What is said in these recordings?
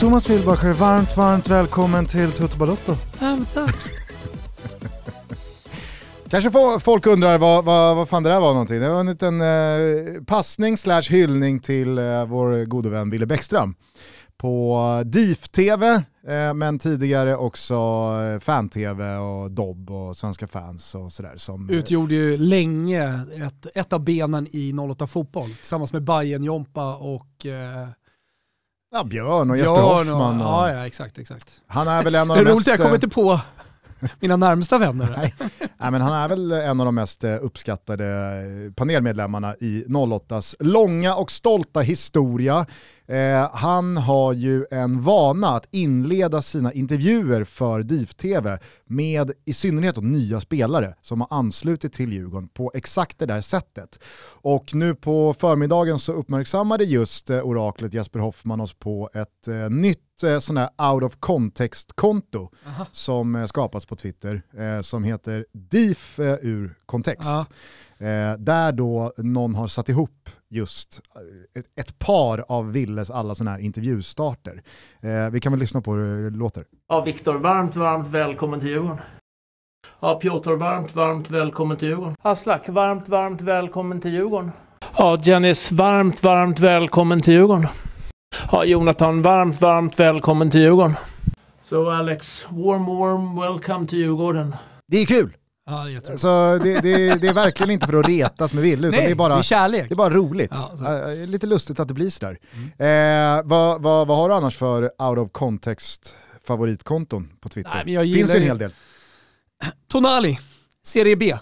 Thomas Wilbacher, varmt, varmt välkommen till Toto Balotto. Ja, tack. Kanske folk undrar vad, vad, vad fan det där var någonting. Det var en liten eh, passning slash hyllning till eh, vår gode vän Wille Bäckström. På DIF-TV, eh, men tidigare också eh, fan-TV och Dobb och Svenska fans och sådär. Som, eh, Utgjorde ju länge ett, ett av benen i 08 Fotboll tillsammans med Bayern Jompa och eh, Ja, Björn och Jesper Björn Hoffman. Och, ja, ja, exakt, exakt. Han är väl en av de mest... roligt, jag kommer inte på mina närmsta vänner. Nej. Nej, men han är väl en av de mest eh, uppskattade eh, panelmedlemmarna i 08s långa och stolta historia. Eh, han har ju en vana att inleda sina intervjuer för DIF-TV med i synnerhet nya spelare som har anslutit till Djurgården på exakt det där sättet. Och nu på förmiddagen så uppmärksammade just eh, oraklet Jesper Hoffman oss på ett eh, nytt sån här out of context-konto som eh, skapats på Twitter eh, som heter DIF ur kontext. Aha. Eh, där då någon har satt ihop just ett, par av Willes alla sådana här intervjustarter. Eh, vi kan väl lyssna på hur det låter. Ja, Viktor, varmt, varmt välkommen till Djurgården. Ja, Piotr, varmt, varmt välkommen till Djurgården. Aslak, varmt, varmt välkommen till Djurgården. Ja, Janice, varmt, varmt välkommen till Djurgården. Ja, Jonathan, varmt, varmt välkommen till Djurgården. Så so, Alex, warm, warm welcome to Djurgården. Det är kul! Ja, det, är så det, det, det, är verkligen inte för att retas med Wille, utan Nej, det, är bara, det är kärlek. Det är bara roligt. Ja, uh, lite lustigt att det blir sådär. Mm. Eh, vad, vad, vad har du annars för out of context favoritkonton på Twitter? Nej, men jag Finns en hel del. Tonali, Serie B.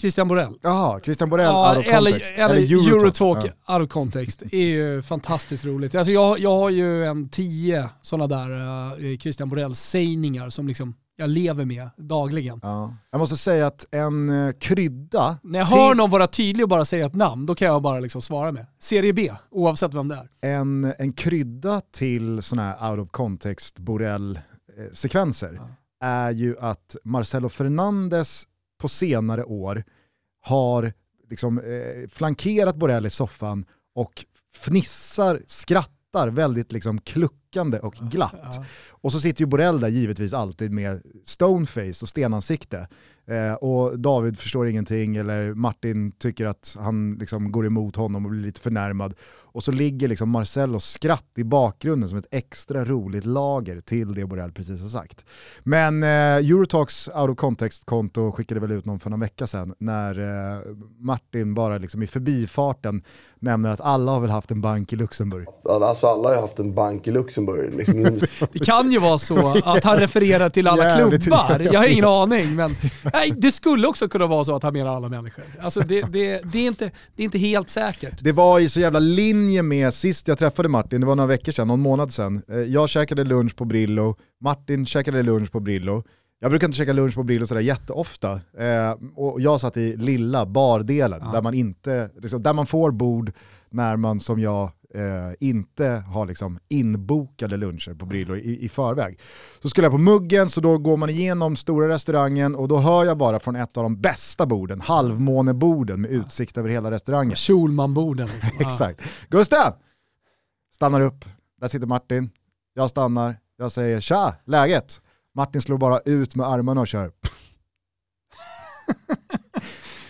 Christian Borell. Jaha, Christian Borell ja, out of context. Eller, eller Eurotalk, Eurotalk ja. out of context. är ju fantastiskt roligt. Alltså jag, jag har ju en tio sådana där uh, Christian Borell-sägningar som liksom jag lever med dagligen. Ja. Jag måste säga att en uh, krydda... När jag hör någon vara tydlig och bara säga ett namn, då kan jag bara liksom svara med. Serie B, oavsett vem det är. En, en krydda till sådana här out of context Borrell-sekvenser ja. är ju att Marcelo Fernandes på senare år har liksom, eh, flankerat Borrell i soffan och fnissar, skrattar väldigt liksom kluckande och glatt. Ja. Och så sitter ju Borrell där givetvis alltid med stoneface och stenansikte. Eh, och David förstår ingenting eller Martin tycker att han liksom går emot honom och blir lite förnärmad. Och så ligger liksom Marcellos skratt i bakgrunden som ett extra roligt lager till det Borrell precis har sagt. Men eh, Eurotalks out of context-konto skickade väl ut någon för någon vecka sedan när eh, Martin bara liksom i förbifarten nämner att alla har väl haft en bank i Luxemburg. Alltså alla har ju haft en bank i Luxemburg. Liksom. det kan ju vara så att han refererar till alla klubbar. Jag har ingen aning, men nej, det skulle också kunna vara så att han menar alla människor. Alltså det, det, det, är inte, det är inte helt säkert. Det var i så jävla linje med sist jag träffade Martin, det var några veckor sedan, någon månad sedan. Eh, jag käkade lunch på Brillo, Martin käkade lunch på Brillo. Jag brukar inte käka lunch på Brillo sådär jätteofta. Eh, och jag satt i lilla bardelen, ja. där, man inte, liksom, där man får bord när man som jag eh, inte har liksom inbokade luncher på Brillo i, i förväg. Så skulle jag på muggen, så då går man igenom stora restaurangen och då hör jag bara från ett av de bästa borden, halvmåneborden med utsikt över hela restaurangen. Schulmanborden. Liksom. Exakt. Gustav! Stannar upp, där sitter Martin, jag stannar, jag säger tja, läget? Martin slår bara ut med armarna och kör.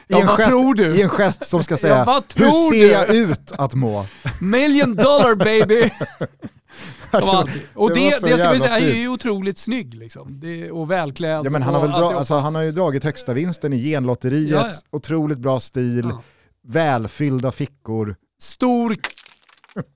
Ja, en gest, tror du? I en gest som ska säga, ja, hur ser du? jag ut att må? Million dollar baby! Och det, det, det jag skulle säga är ju otroligt snygg liksom. Det, och välklädd. Ja, men han, har väl dra, alltså, han har ju dragit högsta vinsten i genlotteriet, ja, ja. otroligt bra stil, ja. välfyllda fickor. Stor...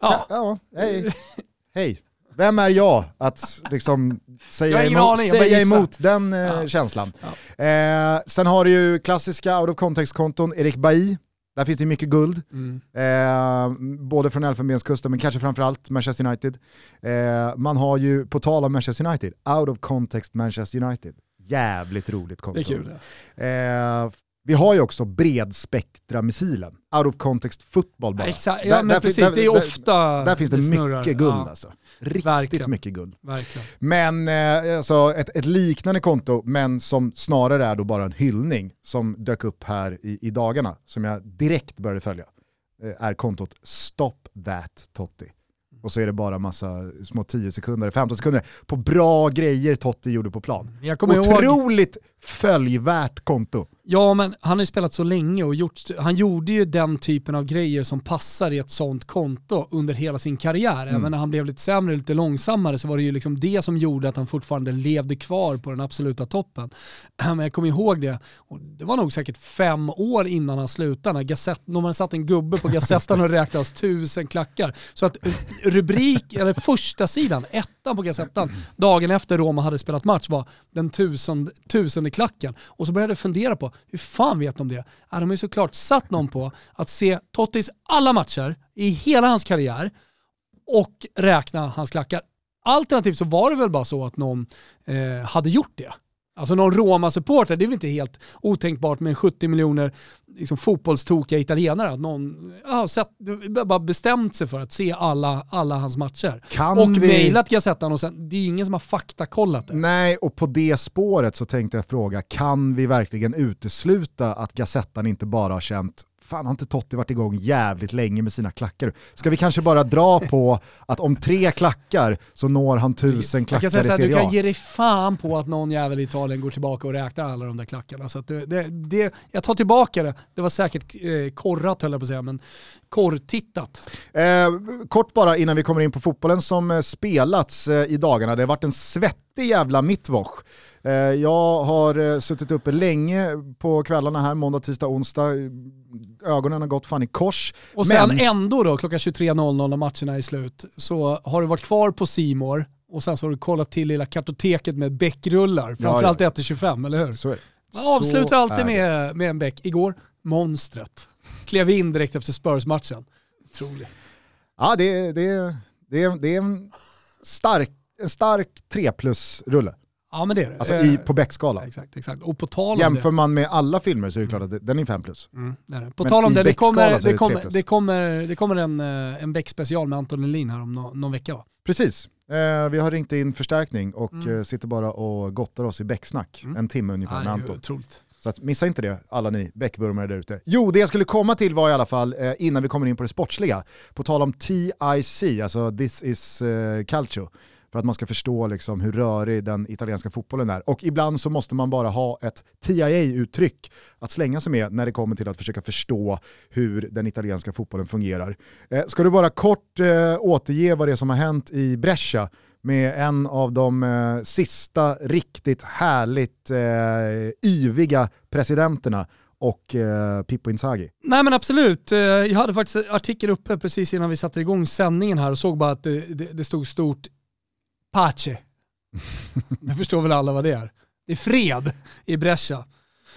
ja. ja, hej. hej. Vem är jag att liksom säga, emot, aning, säga emot den eh, ja. känslan? Ja. Eh, sen har du ju klassiska out of context-konton, Erik Bailly. Där finns det mycket guld. Mm. Eh, både från Elfenbenskusten men kanske framförallt Manchester United. Eh, man har ju, på tal om Manchester United, out of context Manchester United. Jävligt roligt konto. Det är kul. Eh, vi har ju också bredspektra-missilen, out of context football bara. Exakt, ja, där, men där precis, där, det är ofta Där, finns det, det mycket guld ja. alltså. Riktigt Verkligen. mycket guld. Verkligen. Men eh, alltså, ett, ett, liknande konto, men som snarare är då bara en hyllning, som dök upp här i, i dagarna, som jag direkt började följa. eh, är kontot Stop That Totti. Och så är det bara massa små 10 sekunder, 15 sekunder på bra grejer Totti gjorde på plan. Jag kommer ihåg, Otroligt följvärt konto. ja men han har ju spelat så länge och gjort, han gjorde ju den typen av grejer som passar i ett sånt konto under hela sin karriär. Mm. Även när han blev lite sämre, lite långsammare så var det ju liksom det som gjorde att han fortfarande levde kvar på den absoluta toppen. Men jag kommer ihåg det, och det var nog säkert fem år innan han slutade, när, Gazett, när man satt en gubbe på Gazettan och räknade oss tusen klackar. Så att rubrik, eller första sidan, ettan på Gazettan, dagen efter Roma hade spelat match var den tusen, tusende klacken. Och så började jag fundera på, hur fan vet de det? Ja, de har ju såklart satt någon på att se Tottis alla matcher i hela hans karriär och räkna hans klackar. Alternativt så var det väl bara så att någon eh, hade gjort det. Alltså någon Roma-supporter, det är väl inte helt otänkbart med 70 miljoner liksom, fotbollstokiga italienare. Att någon ja, sett, bara bestämt sig för att se alla, alla hans matcher. Kan och vi- mejlat Gazettan och sen, det är ingen som har faktakollat det. Nej, och på det spåret så tänkte jag fråga, kan vi verkligen utesluta att Gazettan inte bara har känt Fan har inte Totti varit igång jävligt länge med sina klackar? Ska vi kanske bara dra på att om tre klackar så når han tusen klackar i du Serie A? kan ge dig fan på att någon jävel i Italien går tillbaka och räknar alla de där klackarna. Så det, det, det, jag tar tillbaka det. Det var säkert eh, korrat höll jag på att säga, men korrtittat. Eh, kort bara innan vi kommer in på fotbollen som eh, spelats eh, i dagarna. Det har varit en svettig jävla mittwoch. Eh, jag har eh, suttit uppe länge på kvällarna här, måndag, tisdag, onsdag. Ögonen har gått fan i kors. Och sen Men- ändå då, klockan 23.00 när matcherna är slut, så har du varit kvar på Simor och sen så har du kollat till lilla kartoteket med bäckrullar, framförallt ja. 1-25, eller hur? Så är. Man avslutar alltid med, med en bäck. Igår, monstret. Klev in direkt efter Spurs-matchen. Otroligt. Ja, det, det, det, det är en stark, en stark 3 plus-rulle. Ja men det är det. Alltså Eh, i, på Beck-skalan. Exakt, exakt. Och på tal om Jämför det. man med alla filmer så är det klart att det- den är 5 plus. Mm, det är det. På Men tal om det, det kommer, det, kommer, 3 plus. det kommer, det kommer en, eh, en Beck-special med Anton Lelin här om nå- någon vecka va? Precis. Eh, vi har ringt in förstärkning och Mm. eh, sitter bara och gottar oss i Becksnack. Mm. En timme ungefär med är ju Anton. otroligt. Så att, missa inte det, alla ni Beckvurmare där ute. Jo, det jag skulle komma till var i alla fall, eh, innan vi kommer in på det sportsliga, på tal om TIC, alltså This is eh, Calcio, för att man ska förstå liksom, hur rörig den italienska fotbollen är. Och ibland så måste man bara ha ett TIA-uttryck att slänga sig med när det kommer till att försöka förstå hur den italienska fotbollen fungerar. Eh, ska du bara kort eh, återge vad det är som har hänt i Brescia med en av de eh, sista riktigt härligt eh, yviga presidenterna och eh, Pippo Inzaghi. Nej men absolut. Eh, jag hade faktiskt en artikel uppe precis innan vi satte igång sändningen här och såg bara att det, det, det stod stort Pace. det förstår väl alla vad det är. Det är fred i Brescia.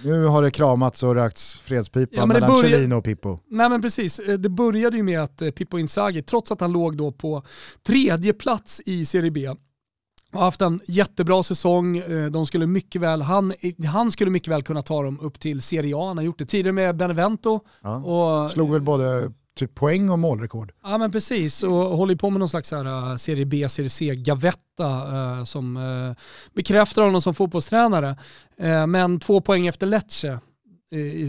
Nu har det kramats och rökts fredspipa Ja, mellan börjar- Celino och Pippo. Nej men precis, Eh, det började ju med att eh, Pippo Inzaghi, trots att han låg då på tredje plats i Serie B, har haft en jättebra säsong. Eh, De skulle mycket väl, han, han skulle mycket väl kunna ta dem upp till Serie A. Han har gjort det tidigare med Benevento. Ja. Och, Slog väl både typ poäng och målrekord. Ja men precis, och håller på med någon slags här, uh, Serie B, Serie C, gavetta uh, som uh, bekräftar honom som fotbollstränare. Men två poäng efter Lecce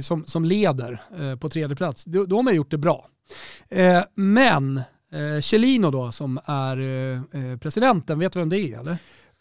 som, som leder på tredje plats. De, de har gjort det bra. Men Celino då som är presidenten, vet du vem det är eller?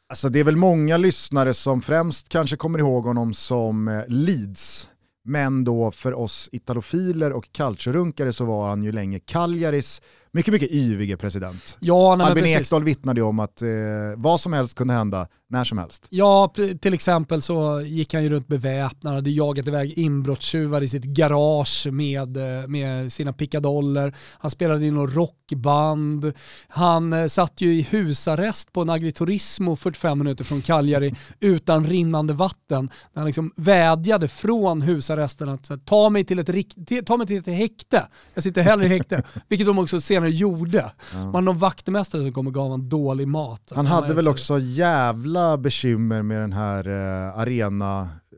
Alltså det är väl många lyssnare som främst kanske kommer ihåg honom som eh, Leeds. Men då för oss italofiler och calciorunkare så var han ju länge Cagliaris mycket, mycket yvige president. Ja, nej, Albin. Ekdal vittnade ju om att eh, vad som helst kunde hända när som helst. Ja, till exempel så gick han ju runt beväpnad, hade jagat iväg inbrottstjuvar i sitt garage med, eh, med sina pickadoller. Han spelade i någon rockband. Han eh, satt ju i husarrest på en agriturismo 45 minuter från Cagliari utan rinnande vatten. När han liksom vädjade från husarresten att ta mig till ett, ta mig till ett häkte. Jag sitter hellre i häkte. Vilket de också senare gjorde. Man hade någon vaktmästare som kom och gav honom dålig mat. Han hade väl så- också jävla bekymmer med den här eh,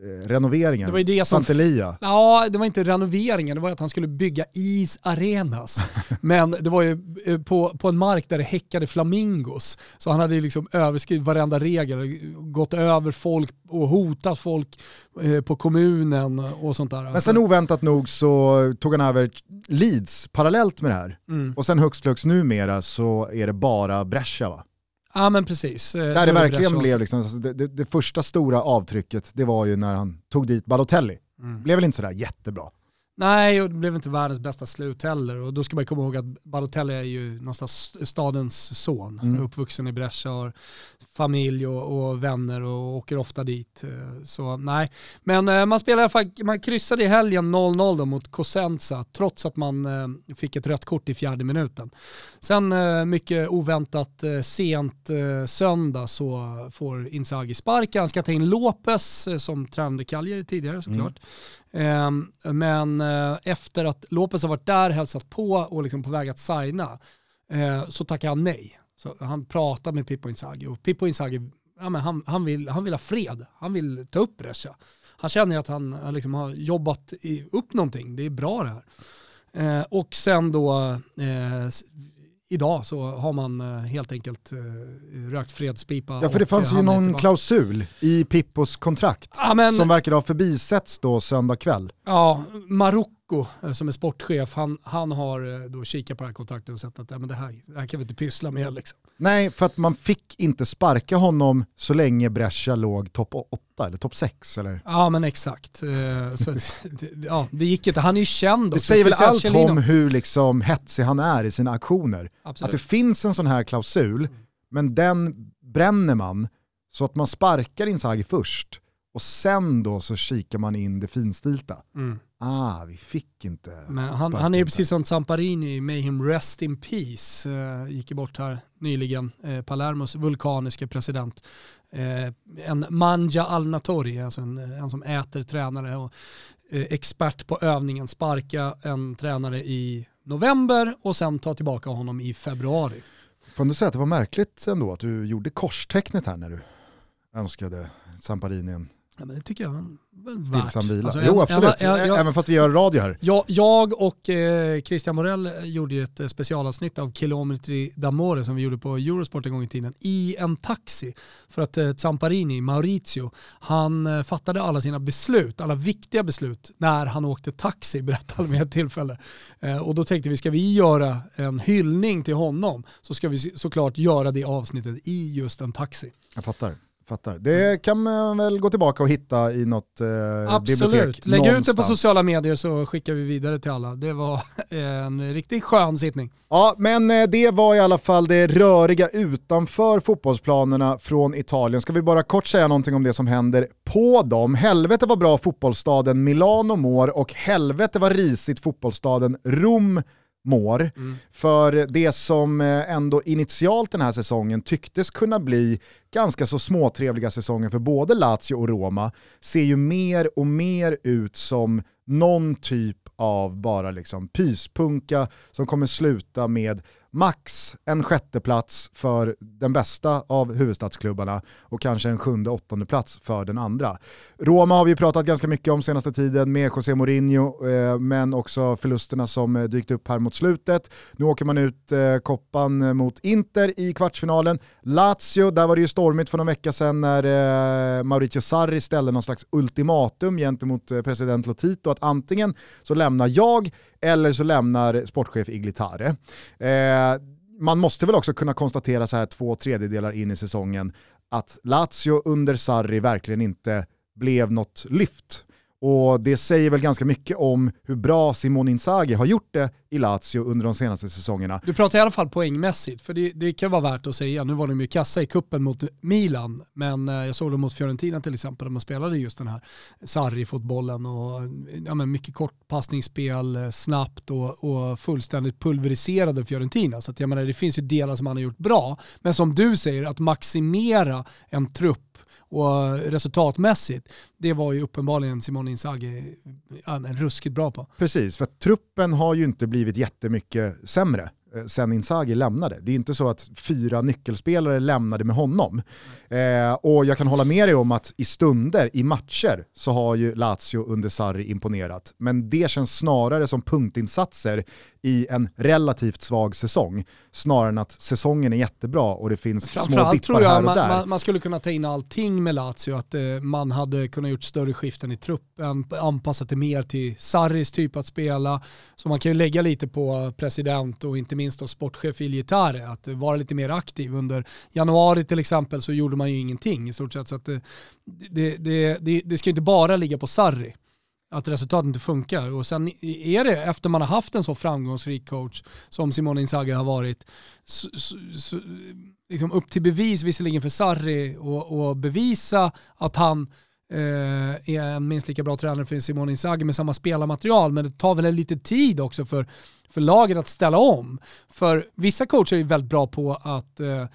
eh, renoveringen. Det var ju det som- Santelia. Ja, det var inte renoveringen, det var att han skulle bygga is arenas. Men det var ju eh, på, på en mark där det häckade flamingos. Så han hade liksom överskridit varenda regel, gått över folk och hotat folk eh, på kommunen och sånt där. Men sen oväntat nog så tog han över Leeds parallellt med det här. mm. Och sen högst flux numera så är det bara Brescia va? Ja men precis. Eh, Där det verkligen blev liksom, alltså, det, det, det första stora avtrycket, det var ju när han tog dit Balotelli. Mm. Blev väl inte sådär jättebra. Nej, och det blev inte världens bästa slut heller. Och då ska man komma ihåg att Balotelli är ju någonstans stadens son. Mm. Uppvuxen i Brescia, har familj och, och vänner och åker ofta dit. Eh, Så nej, men eh, man spelar i alla fall, man kryssade i helgen 0-0 då mot Cosenza trots att man eh, fick ett rött kort i fjärde minuten. Sen mycket oväntat sent söndag så får Inzaghi sparka. Han ska ta in Lopez som tränade Cagliari tidigare såklart. Ehm, men eh, efter att Lopez har varit där, hälsat på och liksom på väg att signa eh, så tackar han nej. Så han pratar med Pippo Inzaghi och Pippo Inzaghi ja, men han, han, vill, han vill ha fred. Han vill ta upp Brescia. Han känner ju att han han liksom har jobbat i, upp någonting. Det är bra det här. Eh, och sen då eh, idag så har man eh, helt enkelt eh, rökt fredspipa. Ja för det fanns ju någon tillbaka. klausul i Pippos kontrakt Ja, men- som verkade ha förbisetts då söndag kväll. Ja, Marocko eh, som är sportchef, han, han har eh, då kikat på det här kontraktet och sett att men det, här, det här kan vi inte pyssla med. Liksom. Nej, för att man fick inte sparka honom så länge Brescia låg topp 8 eller topp 6 eller? Ja men exakt. Eh, Så, det, ja, det gick inte. Han är ju känd Det också. säger väl allt säga Cellino. om hur liksom hetsig han är i sina aktioner. Absolut. Att det finns en sån här klausul, men den bränner man så att man sparkar Inzaghi först och sen då så kikar man in det finstilta. Mm. Ah, vi fick inte. Men han, han är ju precis som Zamparini i Mayhem Rest in Peace. Eh, gick bort här nyligen. Eh, Palermos vulkaniske president. Eh, en manja al natori, alltså en, en som äter tränare och eh, expert på övningen. Sparka en tränare i november och sen ta tillbaka honom i februari. Får du säga att det var märkligt ändå att du gjorde korstecknet här när du önskade Samparini en Ja, men det tycker jag väl stillsam vila. Alltså, jo absolut, en- en- jag- även fast vi gör radio här. Jag, jag och eh, Christian Morell gjorde ju ett eh, specialavsnitt av Kilometri d'Amore som vi gjorde på Eurosport en gång i tiden i en taxi. För att eh, Zamparini, Maurizio, han eh, fattade alla sina beslut, alla viktiga beslut när han åkte taxi, berättade han vid ett tillfälle. Eh, och då tänkte vi, ska vi göra en hyllning till honom så ska vi såklart göra det avsnittet i just en taxi. Jag fattar. Fattar. Det kan man väl gå tillbaka och hitta i något eh, Absolut. bibliotek. Lägg ut det på någonstans. sociala medier så skickar vi vidare till alla. Det var en riktigt skön sittning. Ja, men eh, det var i alla fall det röriga utanför fotbollsplanerna från Italien. Ska vi bara kort säga någonting om det som händer på dem. Helvete vad bra fotbollsstaden Milano mår och helvete vad risigt fotbollsstaden Rom mår. För det som eh, ändå initialt den här säsongen tycktes kunna bli ganska så småtrevliga säsonger för både Lazio och Roma ser ju mer och mer ut som någon typ av bara liksom pyspunka som kommer sluta med max en sjätteplats för den bästa av huvudstadsklubbarna och kanske en sjunde, åttonde plats för den andra. Roma har vi ju pratat ganska mycket om senaste tiden med José Mourinho, eh, men också förlusterna som eh, dykt upp här mot slutet. Nu åker man ut eh, koppan mot Inter i kvartsfinalen. Lazio, där var det ju stormigt för någon vecka sedan när eh, Mauricio Sarri ställde någon slags ultimatum gentemot eh, president Lotito att antingen så lämnar jag eller så lämnar sportchef Iglitare. Eh, man måste väl också kunna konstatera så här två tredjedelar in i säsongen att Lazio under Sarri verkligen inte blev något lyft. Och det säger väl ganska mycket om hur bra Simone Inzaghi har gjort det i Lazio under de senaste säsongerna. Du pratar i alla fall poängmässigt, för det, det kan vara värt att säga. Nu var de ju kassa i kuppen mot Milan, men eh, jag såg dem mot Fiorentina till exempel, där man spelade just den här Sarri-fotbollen och ja, men mycket kortpassningsspel, eh, snabbt och, och fullständigt pulveriserade Fiorentina. Så att jag menar, det finns ju delar som han har gjort bra, men som du säger, att maximera en trupp och resultatmässigt, det var ju uppenbarligen Simone Inzaghi ruskigt bra på. Precis, för truppen har ju inte blivit jättemycket sämre eh, sen Inzaghi lämnade. Det är inte så att fyra nyckelspelare lämnade med honom. Eh, och jag kan hålla med dig om att i stunder, i matcher, så har ju Lazio under Sarri imponerat. Men det känns snarare som punktinsatser i en relativt svag säsong, snarare än att säsongen är jättebra och det finns små dippar tror jag här och man, där. man, man skulle kunna ta in allting med Lazio, att eh, man hade kunnat gjort större skiften i truppen, anpassat det mer till Sarris typ att spela. Så man kan ju lägga lite på president och inte minst då sportchef Iljetare, att vara lite mer aktiv. Under januari till exempel så gjorde man ju ingenting i stort sett. Så att det, det, det, det, det ska inte bara ligga på Sarri att resultatet inte funkar. Och sen är det, efter man har haft en så framgångsrik coach som Simone Inzaghi har varit, så, så, så, liksom upp till bevis visserligen för Sarri och, och bevisa att han eh, är en minst lika bra tränare för Simone Inzaghi med samma spelarmaterial, men det tar väl lite tid också för, för laget att ställa om. För vissa coacher är väldigt bra på att eh,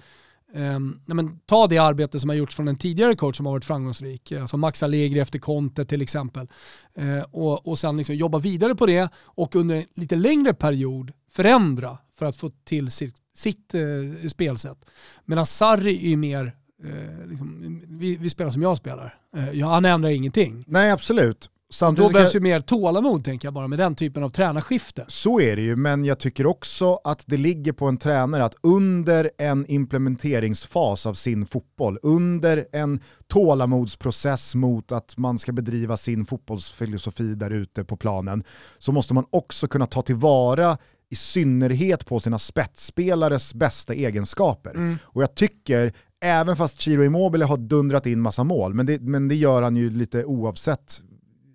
Eh, men, ta det arbete som har gjorts från en tidigare coach som har varit framgångsrik, alltså Max Allegri efter Conte till exempel. eh, och, och sen liksom jobba vidare på det och under en lite längre period förändra för att få till sitt, sitt eh, spelsätt. Medan Sarri är mer, eh, liksom, vi, vi, spelar som jag spelar. Eh, han ändrar ingenting. Nej absolut. Samtidigt Då behövs ju mer tålamod tänker jag bara med den typen av tränarskifte. Så är det ju, men jag tycker också att det ligger på en tränare att under en implementeringsfas av sin fotboll, under en tålamodsprocess mot att man ska bedriva sin fotbollsfilosofi där ute på planen, så måste man också kunna ta tillvara i synnerhet på sina spetsspelares bästa egenskaper. Mm. Och jag tycker, även fast Chiro Immobile har dundrat in massa mål, men det, men det gör han ju lite oavsett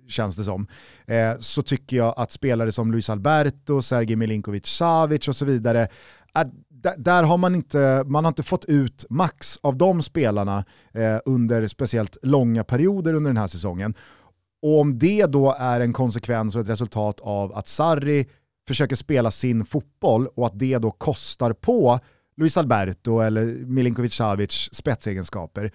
känns det som, eh, så tycker jag att spelare som Luis Alberto, Sergej Milinkovic Savic och så vidare, eh, där har man inte, man har inte fått ut max av de spelarna eh, under speciellt långa perioder under den här säsongen. Och om det då är en konsekvens och ett resultat av att Sarri försöker spela sin fotboll och att det då kostar på Luis Alberto eller Milinkovic Savic spetsegenskaper,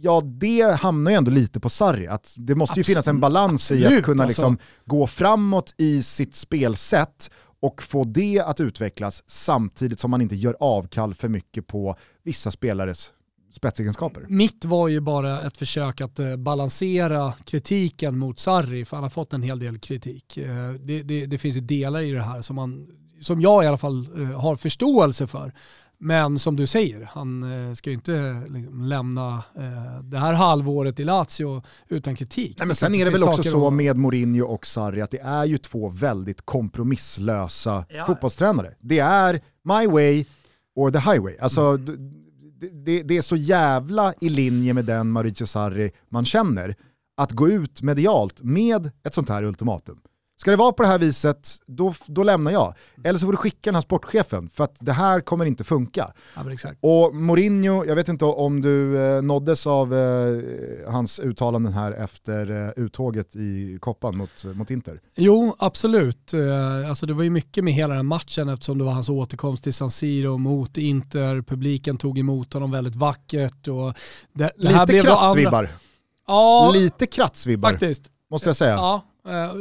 ja det hamnar ju ändå lite på Sarri. Att det måste Absolut. ju finnas en balans Absolut, i att kunna liksom alltså. gå framåt i sitt spelsätt och få det att utvecklas samtidigt som man inte gör avkall för mycket på vissa spelares spetsegenskaper. Mitt var ju bara ett försök att eh, balansera kritiken mot Sarri, för han har fått en hel del kritik. Eh, det, det, det finns ju delar i det här som, man, som jag i alla fall eh, har förståelse för. Men som du säger, han eh, ska ju inte liksom lämna eh, det här halvåret i Lazio utan kritik. Nej, men sen är det väl också så med Mourinho och Sarri att det är ju två väldigt kompromisslösa ja. fotbollstränare. Det är my way or the highway. Alltså, mm. det, det, det, är så jävla i linje med den Mauricio Sarri man känner att gå ut medialt med ett sånt här ultimatum. Ska det vara på det här viset, då, då lämnar jag. Eller så får du skicka den här sportchefen, för att det här kommer inte funka. Ja, och Mourinho, jag vet inte om du eh, nåddes av eh, hans uttalanden här efter eh, uttåget i koppan mot, mot Inter? Jo, absolut. Eh, alltså det var ju mycket med hela den matchen eftersom det var hans återkomst till San Siro mot Inter. Publiken tog emot honom väldigt vackert. Och det, det Lite kratsvibbar. Ja, Lite kratsvibbar. Faktiskt. Måste jag säga. Ja,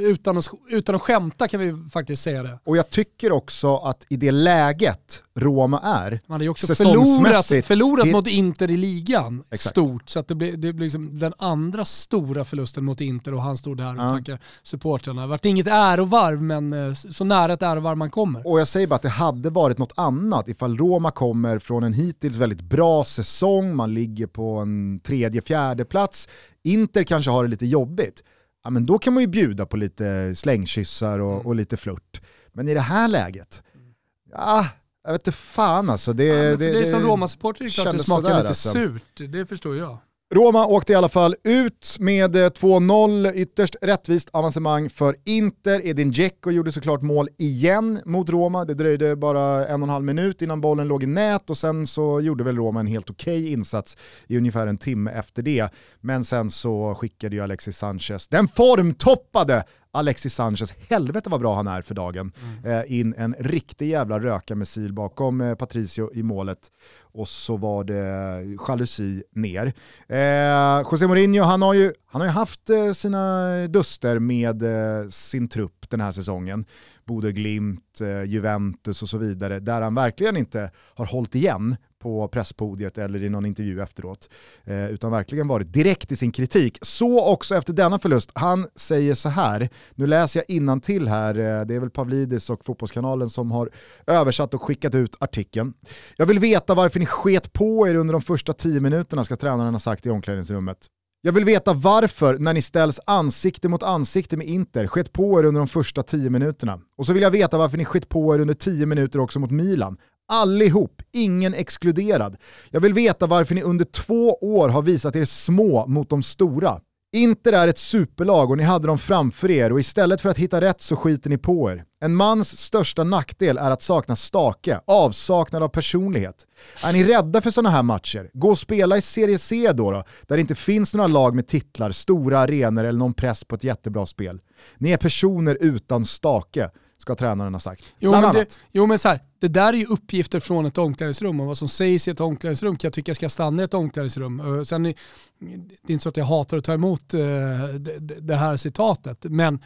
utan, att, utan att skämta kan vi faktiskt säga det. Och jag tycker också att i det läget Roma är, Man hade ju också förlorat, förlorat mot Inter i ligan Exakt. stort, så att det blir, det blir liksom den andra stora förlusten mot Inter och han stod där och ja. tackar supportrarna. Det vart inget ärovarv, men eh, så nära ett ärovarv man kommer. Och jag säger bara att det hade varit något annat ifall Roma kommer från en hittills väldigt bra säsong, man ligger på en tredje, fjärde plats. Inter kanske har det lite jobbigt ja, men då kan man ju bjuda på lite slängkyssar och, mm. och lite flört. Men i det här läget, ja, jag vet inte fan alltså. Det, ja, för det, det, som Roma-supporter är det klart det smakar lite alltså. surt, det förstår jag. Roma åkte i alla fall ut med eh, 2-0, ytterst rättvist avancemang för Inter. Edin Dzeko gjorde såklart mål igen mot Roma. Det dröjde bara en och en halv minut innan bollen låg i nät och sen så gjorde väl Roma en helt okej okay insats i ungefär en timme efter det. Men sen så skickade ju Alexis Sanchez, den formtoppade Alexis Sanchez, helvete vad bra han är för dagen, mm. eh, in en riktig jävla rökarmissil bakom eh, Patricio i målet och så var det jalusi ner. Eh, José Mourinho, han har ju, han har ju haft eh, sina duster med sin trupp upp den här säsongen. Bode Glimt, Juventus och så vidare, där han verkligen inte har hållit igen på presspodiet eller i någon intervju efteråt, eh, utan verkligen varit direkt i sin kritik. Så också efter denna förlust. Han säger så här, nu läser jag till här, eh, det är väl Pavlidis och Fotbollskanalen som har översatt och skickat ut artikeln. Jag vill veta varför ni sket på er under de första tio minuterna, ska tränaren ha sagt i omklädningsrummet. Jag vill veta varför, när ni ställs ansikte mot ansikte med Inter, skett på er under de första tio minuterna. Och så vill jag veta varför ni skett på er under tio minuter också mot Milan. Allihop, ingen exkluderad. Jag vill veta varför ni under två år har visat er små mot de stora. Inter är ett superlag och ni hade dem framför er och istället för att hitta rätt så skiter ni på er. En mans största nackdel är att sakna stake, avsaknad av personlighet. Är ni rädda för sådana här matcher? Gå och spela i Serie C då, då, där det inte finns några lag med titlar, stora arenor eller någon press på ett jättebra spel. Ni är personer utan stake ska tränaren ha sagt. Jo men, det, jo, men så här, det där är ju uppgifter från ett omklädningsrum och vad som sägs i ett omklädningsrum kan jag tycka ska stanna i ett omklädningsrum. Eh, sen, det är inte så att jag hatar att ta emot eh, det här citatet, men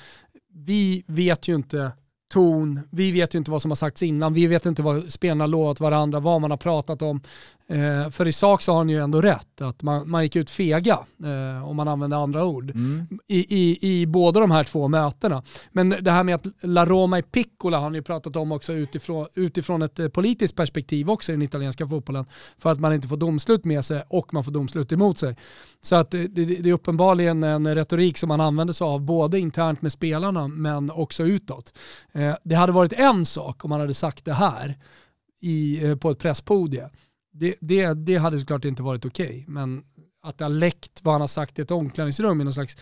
vi vet ju inte ton, vi vet ju inte vad som har sagts innan, vi vet inte vad spelarna lovat varandra, vad man har pratat om. Eh, för i sak så har han ju ändå rätt, att man, man gick ut fega, eh, om man använder andra ord, mm. i, i, i båda de här två mötena. Men det här med att La Roma i Piccola har han ju pratat om också utifrån, utifrån ett eh, politiskt perspektiv också i den italienska fotbollen, för att man inte får domslut med sig och man får domslut emot sig. Så att det, det, det är uppenbarligen en retorik som man använder sig av, både internt med spelarna men också utåt. Eh, det hade varit en sak om man hade sagt det här i, eh, på ett presspodie det, det, det hade såklart inte varit okej. Okay, men att det har läckt vad han har sagt i ett omklädningsrum i någon slags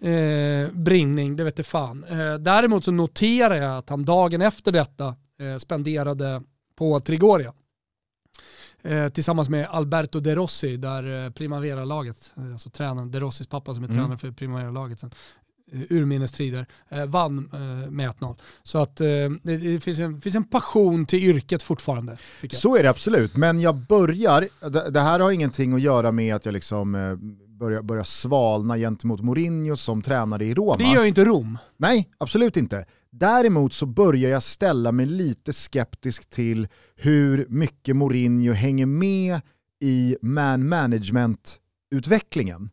eh, brinning, det vet jag fan. Eh, däremot så noterar jag att han dagen efter detta eh, spenderade på Trigoria. Eh, tillsammans med Alberto De Rossi, där eh, Primavera-laget, eh, alltså tränaren, De Rossis pappa som är mm. tränare för Primavera-laget sen, urminnes eh, vann eh, med 1-0. Så att eh, det, finns, en, finns en passion till yrket fortfarande. Så är det absolut, men jag börjar, det, här har ingenting att göra med att jag liksom börjar, börjar svalna gentemot Mourinho som tränare i Roma. Det gör ju inte Rom. Nej, absolut inte. Däremot så börjar jag ställa mig lite skeptisk till hur mycket Mourinho hänger med i man management-utvecklingen.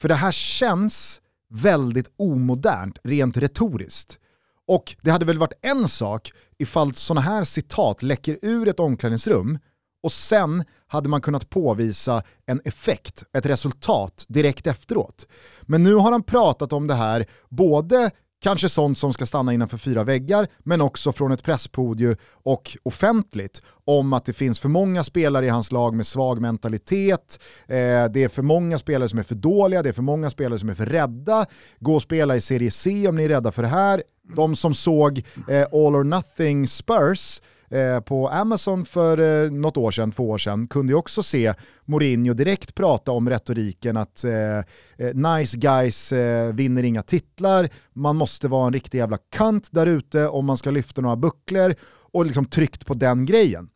För det här känns väldigt omodernt rent retoriskt. Och det hade väl varit en sak ifall sådana här citat läcker ur ett omklädningsrum och sen hade man kunnat påvisa en effekt, ett resultat direkt efteråt. Men nu har han pratat om det här både Kanske sånt som ska stanna innanför fyra väggar, men också från ett presspodium och offentligt om att det finns för många spelare i hans lag med svag mentalitet, eh, det är för många spelare som är för dåliga, det är för många spelare som är för rädda, gå och spela i Serie C om ni är rädda för det här. De som såg eh, All or Nothing Spurs Eh, på Amazon för eh, något år sedan, två år sedan, kunde ju också se Mourinho direkt prata om retoriken att eh, eh, nice guys vinner inga titlar, man måste vara en riktig jävla kant där ute om man ska lyfta några bucklor och liksom tryckt på den grejen.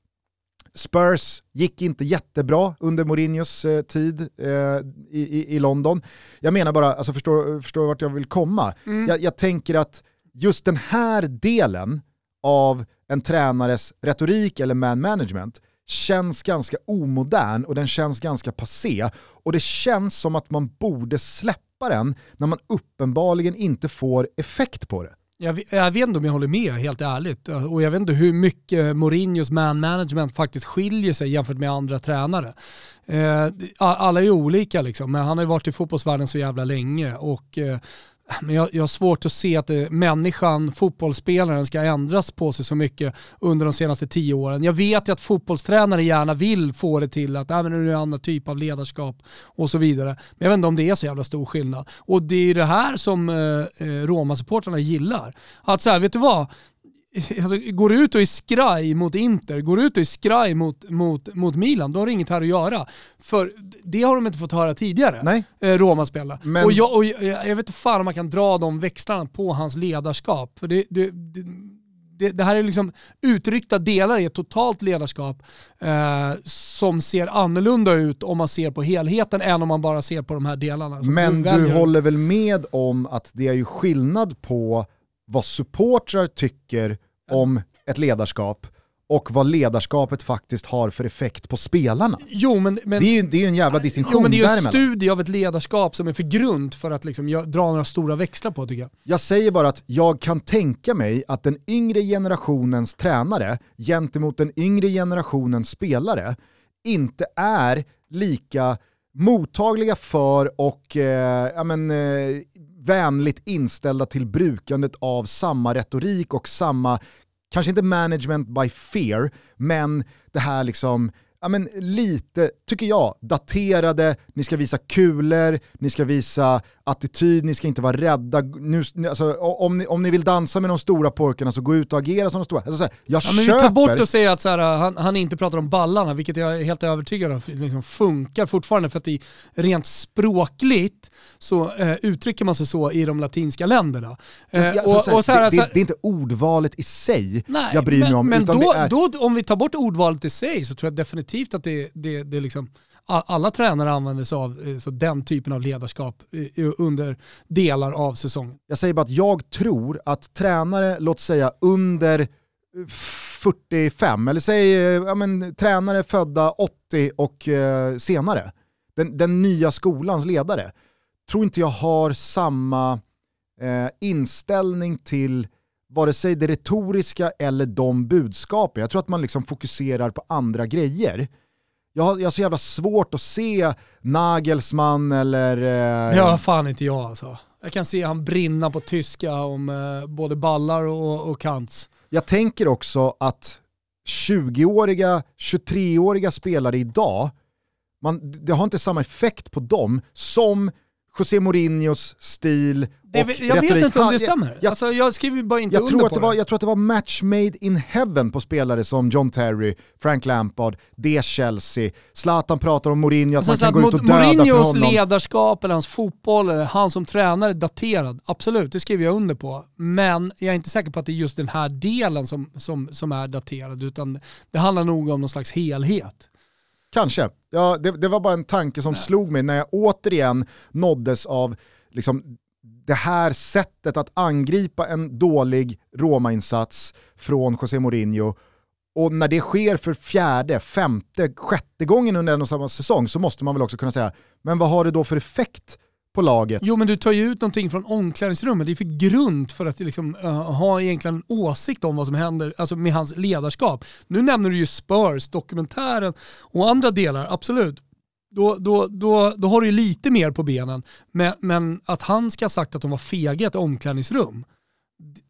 Spurs gick inte jättebra under Mourinhos eh, tid eh, i, i, London. Jag menar bara, alltså förstår, förstår vart jag vill komma? Mm. Jag, jag tänker att just den här delen av en tränares retorik eller man management känns ganska omodern och den känns ganska passé. Och det känns som att man borde släppa den när man uppenbarligen inte får effekt på det. Jag, jag vet inte om jag håller med helt ärligt. Och jag vet inte hur mycket Mourinhos man management faktiskt skiljer sig jämfört med andra tränare. Eh, alla är olika liksom, men han har ju varit i fotbollsvärlden så jävla länge och eh, men jag, jag har svårt att se att det, människan, fotbollsspelaren, ska ändras på sig så mycket under de senaste tio åren. Jag vet ju att fotbollstränare gärna vill få det till att äh, men nu är det en annan typ av ledarskap och så vidare. Men jag vet inte om det är så jävla stor skillnad. Och det är ju det här som eh, eh Roma-supportrarna gillar. Att så här, vet du vad? Alltså, går du ut och är skraj mot Inter, går du ut och är skraj mot, mot, mot Milan, då har du inget här att göra. För det har de inte fått höra tidigare, Nej. Eh, Roma-spelare. Men... Och, jag, och jag, jag, vet inte fan om man kan dra de växlarna på hans ledarskap. För det, det, det, det här är liksom utryckta delar i ett totalt ledarskap eh, som ser annorlunda ut om man ser på helheten än om man bara ser på de här delarna. Men du, du håller väl med om att det är ju skillnad på vad supportrar tycker om ett ledarskap och vad ledarskapet faktiskt har för effekt på spelarna. Jo, men, men, det är ju det är en jävla distinktion jo, men det är ju en studie av ett ledarskap som är för grund för att liksom gö- dra några stora växlar på tycker jag. Jag säger bara att jag kan tänka mig att den yngre generationens tränare gentemot den yngre generationens spelare inte är lika mottagliga för och eh, ja, men, eh, vänligt inställda till brukandet av samma retorik och samma, kanske inte management by fear, men det här liksom ja, men lite, tycker jag, daterade, ni ska visa kulor, ni ska visa attityd, ni ska inte vara rädda. Nu, alltså, om, ni, om ni vill dansa med de stora pojkarna så gå ut och agera som de stora. Alltså, så här, jag Ja, men köper... vi tar bort och säger att så här, han, han inte pratar om ballarna, vilket jag är helt övertygad om liksom funkar fortfarande för att det rent språkligt så eh, uttrycker man sig så i de latinska länderna. Eh, Ja, och- så här, och så här, det, är inte ordvalet i sig Nej, jag bryr mig men, om. Men då, är, då, om vi tar bort ordvalet i sig så tror jag definitivt att det, det, det är liksom, alla tränare använder sig av eh, så den typen av ledarskap eh, under delar av säsongen. Jag säger bara att jag tror att tränare, låt säga under eh, 45, eller säg ja, men, tränare födda 80 och eh, senare, den, den nya skolans ledare, tror inte jag har samma eh, inställning till vare sig det retoriska eller de budskapen. Jag tror att man liksom fokuserar på andra grejer. Jag har, jag har så jävla svårt att se Nagelsmann eller... Eh, Det har fan inte jag alltså. Jag kan se han brinna på tyska om eh, både ballar och, och kants. Jag tänker också att 20-åriga, 23-åriga spelare idag, man, det har inte samma effekt på dem som José Mourinhos stil Det, och jag vet retorik. inte om det stämmer. Jag, alltså, jag skriver bara inte jag, under tror att på det var, jag tror att det var match made in heaven på spelare som John Terry, Frank Lampard, det Chelsea, Zlatan pratar om Mourinho, att man kan att gå ut och döda för Mourinhos honom. ledarskap eller hans fotboll, eller han som tränare, daterad. Absolut, det skriver jag under på. Men jag är inte säker på att det är just den här delen som, som, som är daterad, utan det handlar nog om någon slags helhet. Kanske. Ja, det, det var bara en tanke som slog mig när jag återigen nåddes av liksom, det här sättet att angripa en dålig Roma-insats från José Mourinho och när det sker för fjärde, femte, sjätte gången under en och samma säsong så måste man väl också kunna säga, men vad har det då för effekt på laget? Jo men du tar ju ut någonting från omklädningsrummet, det är för grund för att liksom, uh, ha egentligen en åsikt om vad som händer alltså med hans ledarskap. Nu nämner du ju Spurs, dokumentären och andra delar, absolut. Då, då, då, då har du ju lite mer på benen. Men, men att han ska ha sagt att de var fega i ett omklädningsrum,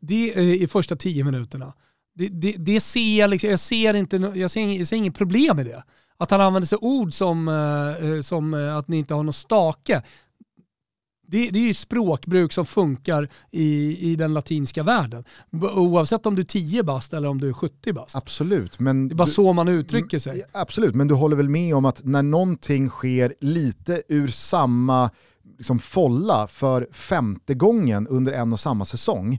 det är i första tio minuterna. Det, det, det ser jag, liksom, jag ser inte, jag ser, inget, jag ser inget problem med det. Att han använder sig ord som, eh, eh, som att ni inte har någon stake, det, det är ju språkbruk som funkar i, i den latinska världen. Oavsett om du är 10 bast eller om du är 70 bast. Absolut, men... Det är bara du- så man uttrycker sig. Ja, Absolut, men du håller väl med om att när någonting sker lite ur samma liksom, folla för femte gången under en och samma säsong,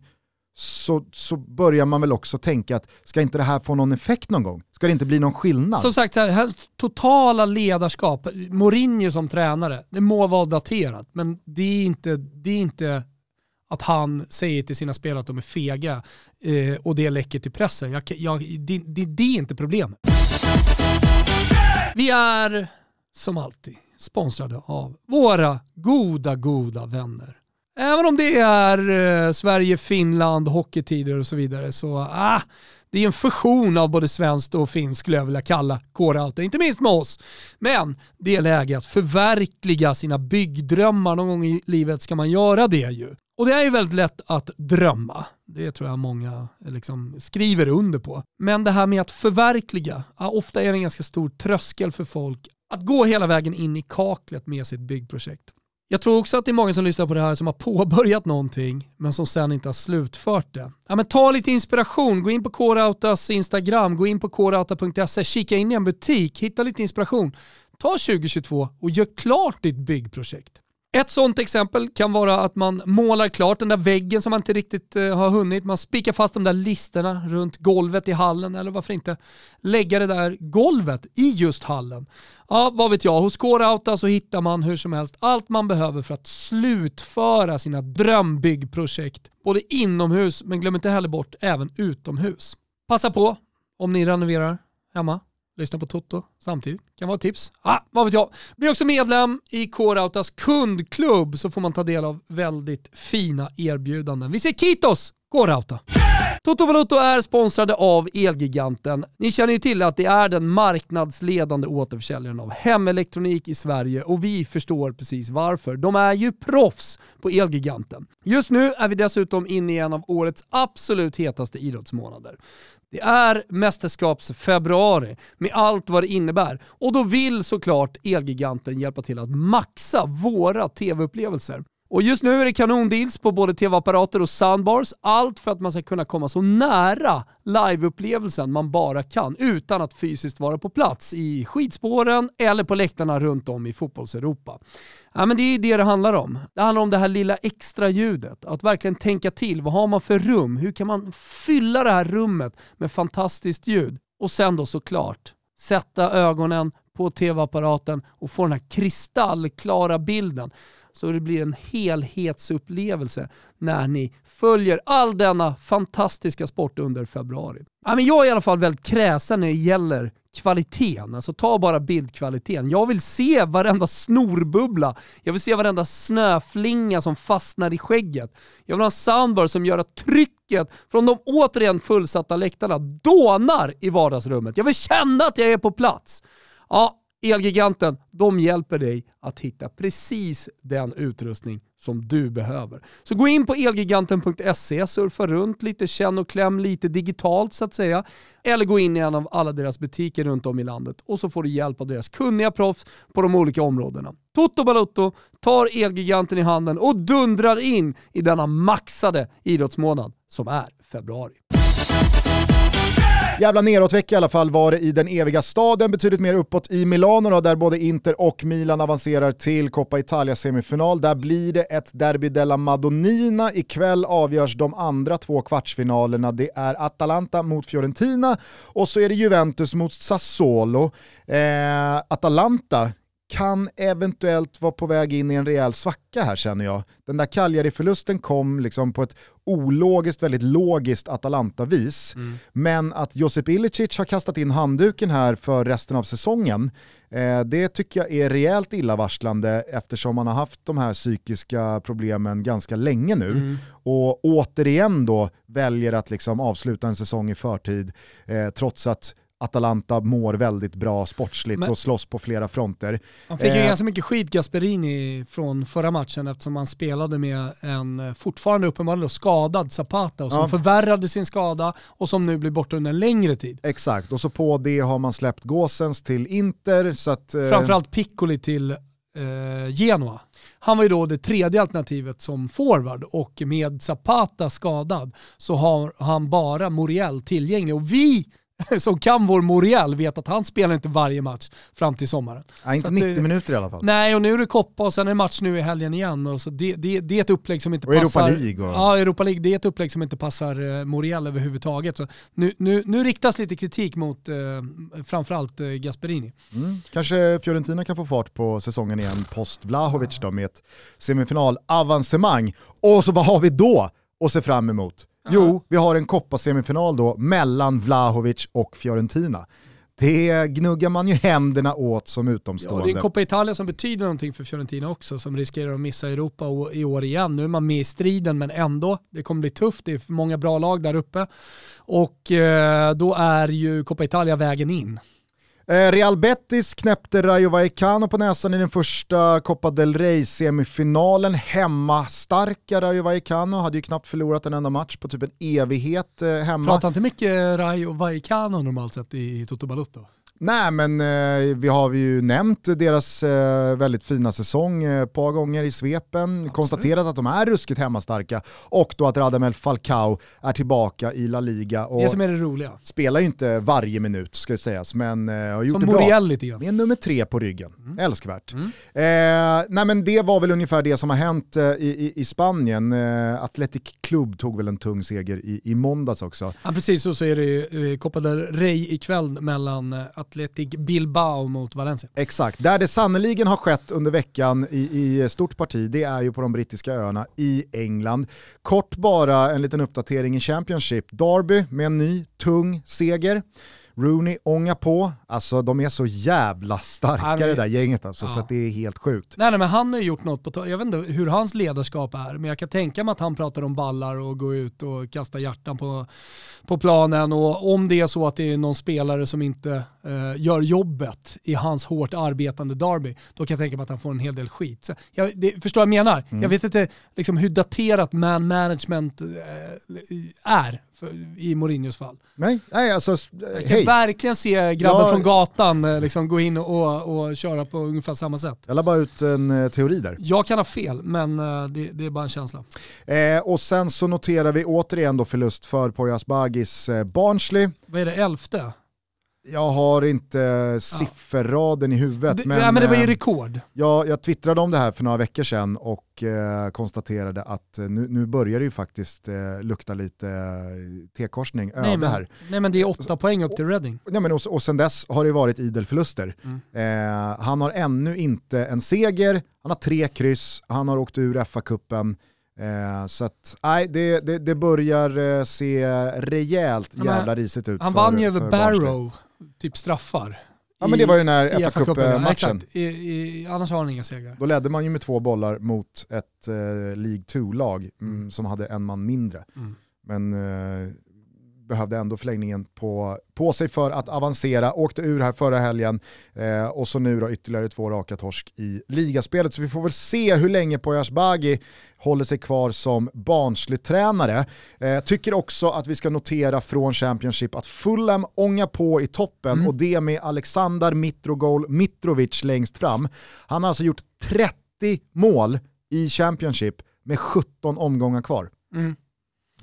så, så börjar man väl också tänka att ska inte det här få någon effekt någon gång? Ska det inte bli någon skillnad? Som sagt, så här, totala ledarskap, Mourinho som tränare, det må vara daterat, men det är inte, det är inte att han säger till sina spelare att de är fega eh, och det läcker till pressen. Jag, jag, det, det, det är inte problemet. Vi är som alltid sponsrade av våra goda, goda vänner. Även om det är eh, Sverige, Finland, hockeytider och så vidare så ah, det är en fusion av både svenskt och finskt skulle jag vilja kalla K-Rauta, inte minst med oss. Men det är läge att förverkliga sina byggdrömmar. Någon gång i livet ska man göra det ju. Och det är ju väldigt lätt att drömma. Det tror jag många liksom skriver under på. Men det här med att förverkliga, ja, ofta är det en ganska stor tröskel för folk att gå hela vägen in i kaklet med sitt byggprojekt. Jag tror också att det är många som lyssnar på det här som har påbörjat någonting men som sen inte har slutfört det. Ja, men ta lite inspiration, gå in på K-Rautas Instagram, gå in på krauta.se, kika in i en butik, hitta lite inspiration. Ta 2022 och gör klart ditt byggprojekt. Ett sånt exempel kan vara att man målar klart den där väggen som man inte riktigt eh, har hunnit. Man spikar fast de där listerna runt golvet i hallen eller varför inte lägga det där golvet i just hallen. Ja, vad vet jag. Hos Coreouta så hittar man hur som helst allt man behöver för att slutföra sina drömbyggprojekt. Både inomhus, men glöm inte heller bort även utomhus. Passa på om ni renoverar hemma lyssna på Toto samtidigt. Kan vara ett tips. Ah, vad vet jag. Bli också medlem i K-Rautas kundklubb så får man ta del av väldigt fina erbjudanden. Vi ser Kitos K-Rauta! Toto Valuto är sponsrade av Elgiganten. Ni känner ju till att det är den marknadsledande återförsäljaren av hemelektronik i Sverige och vi förstår precis varför. De är ju proffs på Elgiganten. Just nu är vi dessutom inne i en av årets absolut hetaste idrottsmånader. Det är mästerskapsfebruari med allt vad det innebär och då vill såklart Elgiganten hjälpa till att maxa våra tv-upplevelser. Och just nu är det kanondeals på både tv-apparater och soundbars. Allt för att man ska kunna komma så nära liveupplevelsen man bara kan utan att fysiskt vara på plats i skidspåren eller på läktarna runt om i fotbollseuropa. Ja, men det är det det handlar om. Det handlar om det här lilla extra ljudet. Att verkligen tänka till. Vad har man för rum? Hur kan man fylla det här rummet med fantastiskt ljud? Och sen då såklart sätta ögonen på tv-apparaten och få den här kristallklara bilden så det blir en helhetsupplevelse när ni följer all denna fantastiska sport under februari. Ja, men jag är i alla fall väldigt kräsen när det gäller kvaliteten. Alltså ta bara bildkvaliteten. Jag vill se varenda snorbubbla. Jag vill se varenda snöflinga som fastnar i skägget. Jag vill ha en soundbar som gör att trycket från de återigen fullsatta läktarna dånar i vardagsrummet. Jag vill känna att jag är på plats. Ja, Elgiganten, de hjälper dig att hitta precis den utrustning som du behöver. Så gå in på elgiganten.se, surfa runt lite, känn och kläm lite digitalt så att säga. Eller gå in i en av alla deras butiker runt om i landet och så får du hjälp av deras kunniga proffs på de olika områdena. Toto Balotto tar Elgiganten i handen och dundrar in i denna maxade idrottsmånad som är februari. Jävla nedåtvecka i alla fall var det i den eviga staden, betydligt mer uppåt i Milano då, där både Inter och Milan avancerar till Coppa Italia semifinal. Där blir det ett Derby della Madonnina. Ikväll avgörs de andra två kvartsfinalerna. Det är Atalanta mot Fiorentina och så är det Juventus mot Sassuolo. Eh, Atalanta kan eventuellt vara på väg in i en rejäl svacka här känner jag. Den där Cagliari-förlusten kom liksom på ett ologiskt, väldigt logiskt Atalanta-vis. Mm. Men att Josip Ilicic har kastat in handduken här för resten av säsongen, eh, det tycker jag är rejält illavarslande eftersom man har haft de här psykiska problemen ganska länge nu. Mm. Och återigen då väljer att liksom avsluta en säsong i förtid, eh, trots att Atalanta mår väldigt bra sportsligt Men, och slåss på flera fronter. Han fick ju eh, ganska mycket skit Gasperini från förra matchen eftersom han spelade med en eh, fortfarande uppenbarligen skadad Zapata och som ja. förvärrade sin skada och som nu blir borta under en längre tid. Exakt, och så på det har man släppt Gåsens till Inter. Så att, eh... Framförallt Piccoli till eh, Genoa. Han var ju då det tredje alternativet som forward och med Zapata skadad så har han bara Moriel tillgänglig och vi som kan vår Moriel vet att han spelar inte varje match fram till sommaren. Ja, inte 90 minuter i alla fall. Nej, och nu är det koppa och sen är det match nu i helgen igen. Och så det, det, det är ett upplägg som inte och passar... Europa League. Och... Ja, Europa League. Det är ett upplägg som inte passar eh, Moriel överhuvudtaget. Så nu, nu, nu riktas lite kritik mot eh, framförallt eh, Gasperini. Mm. Kanske Fiorentina kan få fart på säsongen igen post Vlahovic då med ett semifinalavancemang. Och så vad har vi då att se fram emot? Jo, vi har en Coppa-semifinal då mellan Vlahovic och Fiorentina. Det gnuggar man ju händerna åt som utomstående. Ja, det är Coppa Italia som betyder någonting för Fiorentina också, som riskerar att missa Europa i år igen. Nu är man med i striden, men ändå. Det kommer bli tufft, det är många bra lag där uppe. Och eh, då är ju Coppa Italia vägen in. Eh, Real Betis knäppte Rayo Vallecano på näsan i den första Copa del Rey-semifinalen. Hemma-starka Rayo Vallecano hade ju knappt förlorat en enda match på typ en evighet eh, hemma. Pratar inte mycket Rayo Vallecano normalt sett i Toto Balotto? Nej men eh, vi har ju nämnt deras eh, väldigt fina säsong ett eh, par gånger i svepen, Absolut. konstaterat att de är ruskigt hemmastarka och då att Radamel Falcao är tillbaka i La Liga. Och det som är det roliga. Spelar ju inte varje minut ska sägas men eh, har gjort som det bra. lite grann. Med nummer tre på ryggen, mm. älskvärt. Mm. Eh, nej men det var väl ungefär det som har hänt eh, i, i, i, Spanien. Eh, Athletic Club tog väl en tung seger i, i måndags också. Ja precis, och så är det ju Copa del Rey ikväll mellan Athletic Bilbao mot Valencia. Exakt, där det sannoliken har skett under veckan i, i stort parti, det är ju på de brittiska öarna i England. Kort bara en liten uppdatering i Championship. Derby med en ny tung seger. Rooney ångar på, alltså de är så jävla starka ja, det där gänget alltså, ja. så det är helt sjukt. Nej, nej men han har ju gjort något, på jag vet inte hur hans ledarskap är, men jag kan tänka mig att han pratar om ballar och gå ut och kasta hjärtan på, på planen och om det är så att det är någon spelare som inte uh, gör jobbet i hans hårt arbetande derby, då kan jag tänka mig att han får en hel del skit. Så jag det, förstår vad jag menar? Mm. Jag vet inte liksom, hur daterat man management uh, är för, i Mourinhos fall. Nej, nej alltså, jag kan hej. verkligen se grabben ja, från gatan eh, liksom, gå in och, och köra på ungefär samma sätt. Jag la bara ut en eh, teori där. Jag kan ha fel, men eh, det, det, är bara en känsla. Eh, och sen så noterar vi återigen då förlust för Poyas Bagis eh, Barnsley. Vad är det, elfte? Jag har inte sifferraden i huvudet. Det, men, ja, men det var ju rekord. Jag, jag twittrade om det här för några veckor sedan och eh, konstaterade att nu, nu börjar det ju faktiskt eh, lukta lite eh, T-korsning nej, det här. Nej men det är åtta och, poäng upp till Reading. Ja, men och, och sen dess har det varit idel förluster. Mm. Eh, han har ännu inte en seger, han har tre kryss, han har åkt ur FA-cupen. Eh, så att, nej, det, det, det börjar eh, se rejält jävla risigt ut. Han för, vann ju över Barrow, typ straffar. Ja men det var ju när FA-cup-matchen. Ja, annars har han inga segrar. Då ledde man ju med två bollar mot ett eh, League 2-lag mm, mm. som hade en man mindre. Mm. Men eh, behövde ändå förlängningen på, på sig för att avancera, åkte ur här förra helgen eh, och så nu då ytterligare två raka torsk i ligaspelet. Så vi får väl se hur länge Poyas Bagi håller sig kvar som barnslig tränare. Eh, tycker också att vi ska notera från Championship att Fulham ångar på i toppen mm. och det med Alexander Mitrogol Mitrovic längst fram. Han har alltså gjort 30 mål i Championship med 17 omgångar kvar. Mm.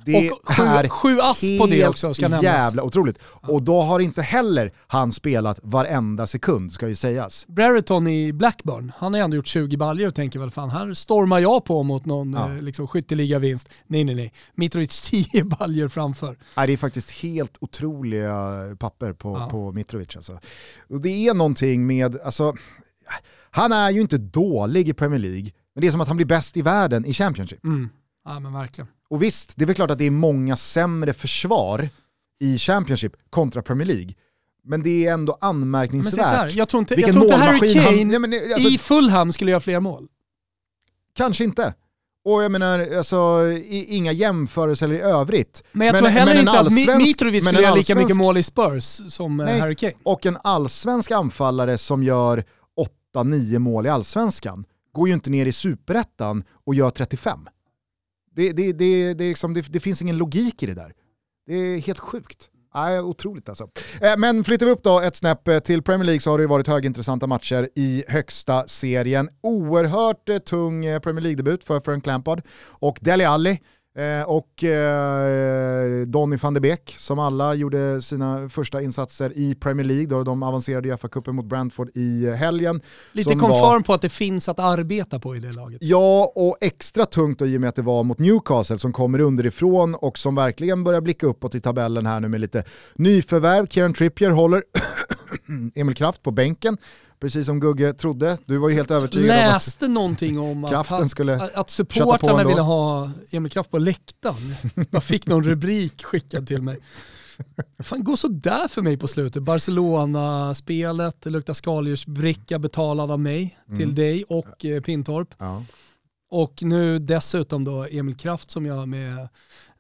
Det och sju, är sju ass på det också ska nämnas. jävla otroligt. Och då har inte heller han spelat varenda sekund ska ju sägas. Brereton i Blackburn, han har ändå gjort 20 baljor och tänker väl fan här stormar jag på mot någon ja. eh, liksom, skytteliga-vinst. Nej nej nej, Mitrovic 10 baljor framför. Nej, det är faktiskt helt otroliga papper på, ja. på Mitrovic alltså. Och det är någonting med, alltså, han är ju inte dålig i Premier League, men det är som att han blir bäst i världen i Championship. Mm. Ja men verkligen. Och visst, det är väl klart att det är många sämre försvar i Championship kontra Premier League. Men det är ändå anmärkningsvärt. Men här, jag tror inte, jag tror inte Harry Kane han, nej, men, alltså, i Fulham skulle göra fler mål. Kanske inte. Och jag menar, alltså, inga jämförelser i övrigt. Men jag men, tror heller inte att Mitrovic skulle göra lika mycket mål i Spurs som eh, nej, Harry Kane. Och en allsvensk anfallare som gör 8-9 mål i allsvenskan går ju inte ner i superettan och gör 35. Det, det, det, det, liksom, det, det finns ingen logik i det där. Det är helt sjukt. Nej, otroligt alltså. Eh, men flyttar vi upp då ett snäpp eh, till Premier League så har det varit högintressanta matcher i högsta serien. Oerhört eh, tung Premier League-debut för Frank Lampard och Dele Alli Eh, och eh, Donny van de Beek som alla gjorde sina första insatser i Premier League då de avancerade i FA-cupen mot Brentford i helgen. Lite konform på att det finns att arbeta på i det laget. Ja, och extra tungt då, i och med att det var mot Newcastle som kommer underifrån och som verkligen börjar blicka uppåt i tabellen här nu med lite nyförvärv. Kieran Trippier håller Emil Kraft på bänken precis som Gugge trodde. Du var ju helt övertygad Läste om att någonting om att, skulle att supportrarna ville ha Emil Kraft på läktaren. Jag fick någon rubrik skickad till mig. Fan, gå sådär för mig på slutet. Barcelona-spelet, det luktar skaldjursbricka betalad av mig mm. till dig och eh, Pintorp. Ja. Och nu dessutom då Emil Kraft som jag med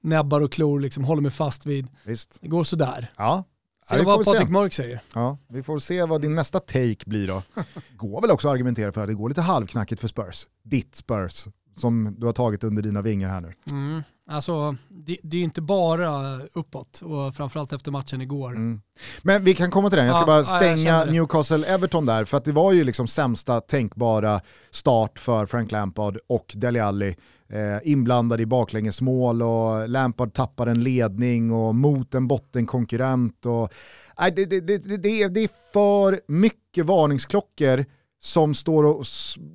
näbbar och klor liksom håller mig fast vid. Visst. Det går sådär. Ja, Se ja, vad Patrik Mörk säger. Ja, vi får se vad din nästa take blir då. går väl också att argumentera för att det går lite halvknackigt för Spurs. Ditt Spurs, som du har tagit under dina vingar här nu. Mm. Alltså, det, det är ju inte bara uppåt och framförallt efter matchen igår. Mm. Men vi kan komma till den, jag ska Ja, bara stänga. Newcastle-Everton där, för att det var ju liksom sämsta tänkbara start för Frank Lampard och Dele Alli. Eh, inblandad i baklängesmål och Lampard tappar en ledning och mot en bottenkonkurrent. Och, nej, det, det, det, det, är- för mycket varningsklockor som står och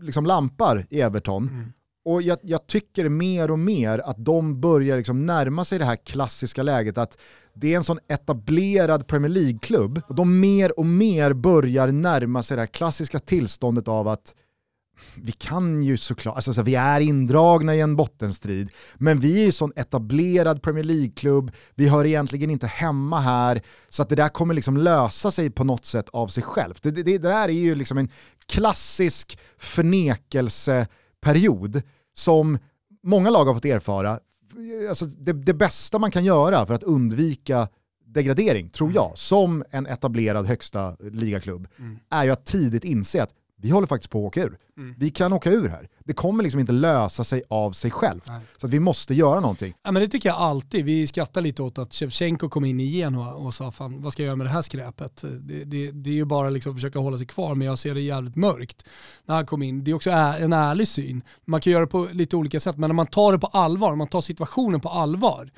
liksom lampar i Everton. Mm. Och jag, jag tycker mer och mer att de börjar liksom närma sig det här klassiska läget att det är en sån etablerad Premier League-klubb och de mer och mer börjar närma sig det här klassiska tillståndet av att vi kan ju såklart, alltså så vi är indragna i en bottenstrid, men vi är ju sån etablerad Premier League-klubb, vi hör egentligen inte hemma här, så att det där kommer liksom lösa sig på något sätt av sig självt. Det, det, det där är ju liksom en klassisk förnekelseperiod som många lag har fått erfara. Alltså det, det bästa man kan göra för att undvika degradering, tror jag, som en etablerad högsta ligaklubb, Mm. är ju att tidigt inse att vi håller faktiskt på att åka ur. Mm. Vi kan åka ur här. Det kommer liksom inte lösa sig av sig självt. Nej. Så vi måste göra någonting. Ja, men det tycker jag alltid. Vi skrattar lite åt att Shevchenko kom in i Genoa och sa fan vad ska jag göra med det här skräpet? Det, det, det är ju bara liksom att försöka hålla sig kvar men jag ser det jävligt mörkt när han kom in. Det är också en ärlig syn. Man kan göra det på lite olika sätt men när man tar det på allvar, när man tar situationen på allvar.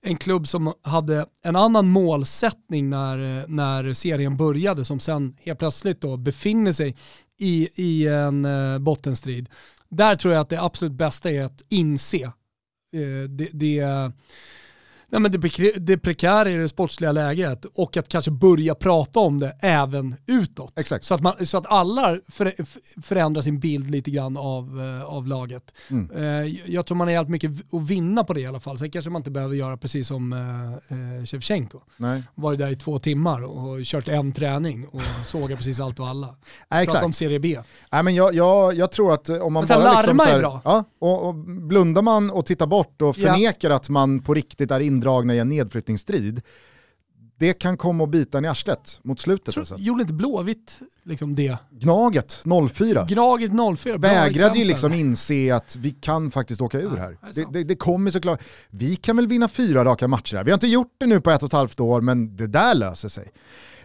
En klubb som hade en annan målsättning när, när serien började som sen helt plötsligt då befinner sig i, i en eh, bottenstrid. Där tror jag att det absolut bästa är att inse eh, det, det, nej men det, det prekära i det sportsliga läget och att kanske börja prata om det även utåt. Exakt. Så att, man, så att alla för, förändrar sin bild lite grann av, eh, av laget. Mm. Eh, jag tror man har jävligt mycket att vinna på det i alla fall. Sen kanske man inte behöver göra precis som eh, Shevchenko. Nej. Varit där i två timmar och kört en träning och sågar precis allt och alla. Nej, Prata om Serie B. Nej, men jag, jag, jag tror att om man så bara liksom larma så är här, bra. Ja, och, och blundar man och tittar bort och Ja. förnekar att man på riktigt är indragna i en nedflyttningsstrid, det kan komma och bita en i arslet mot slutet. Tror, Alltså. gjorde inte Blåvitt liksom det? Gnaget 04 Graget 04, bra vägrade ju liksom inse att vi kan faktiskt åka ur Ja, här. det det, det kommer såklart, vi kan väl vinna fyra raka matcher här. Vi har inte gjort det nu på ett och ett halvt år, men det där löser sig.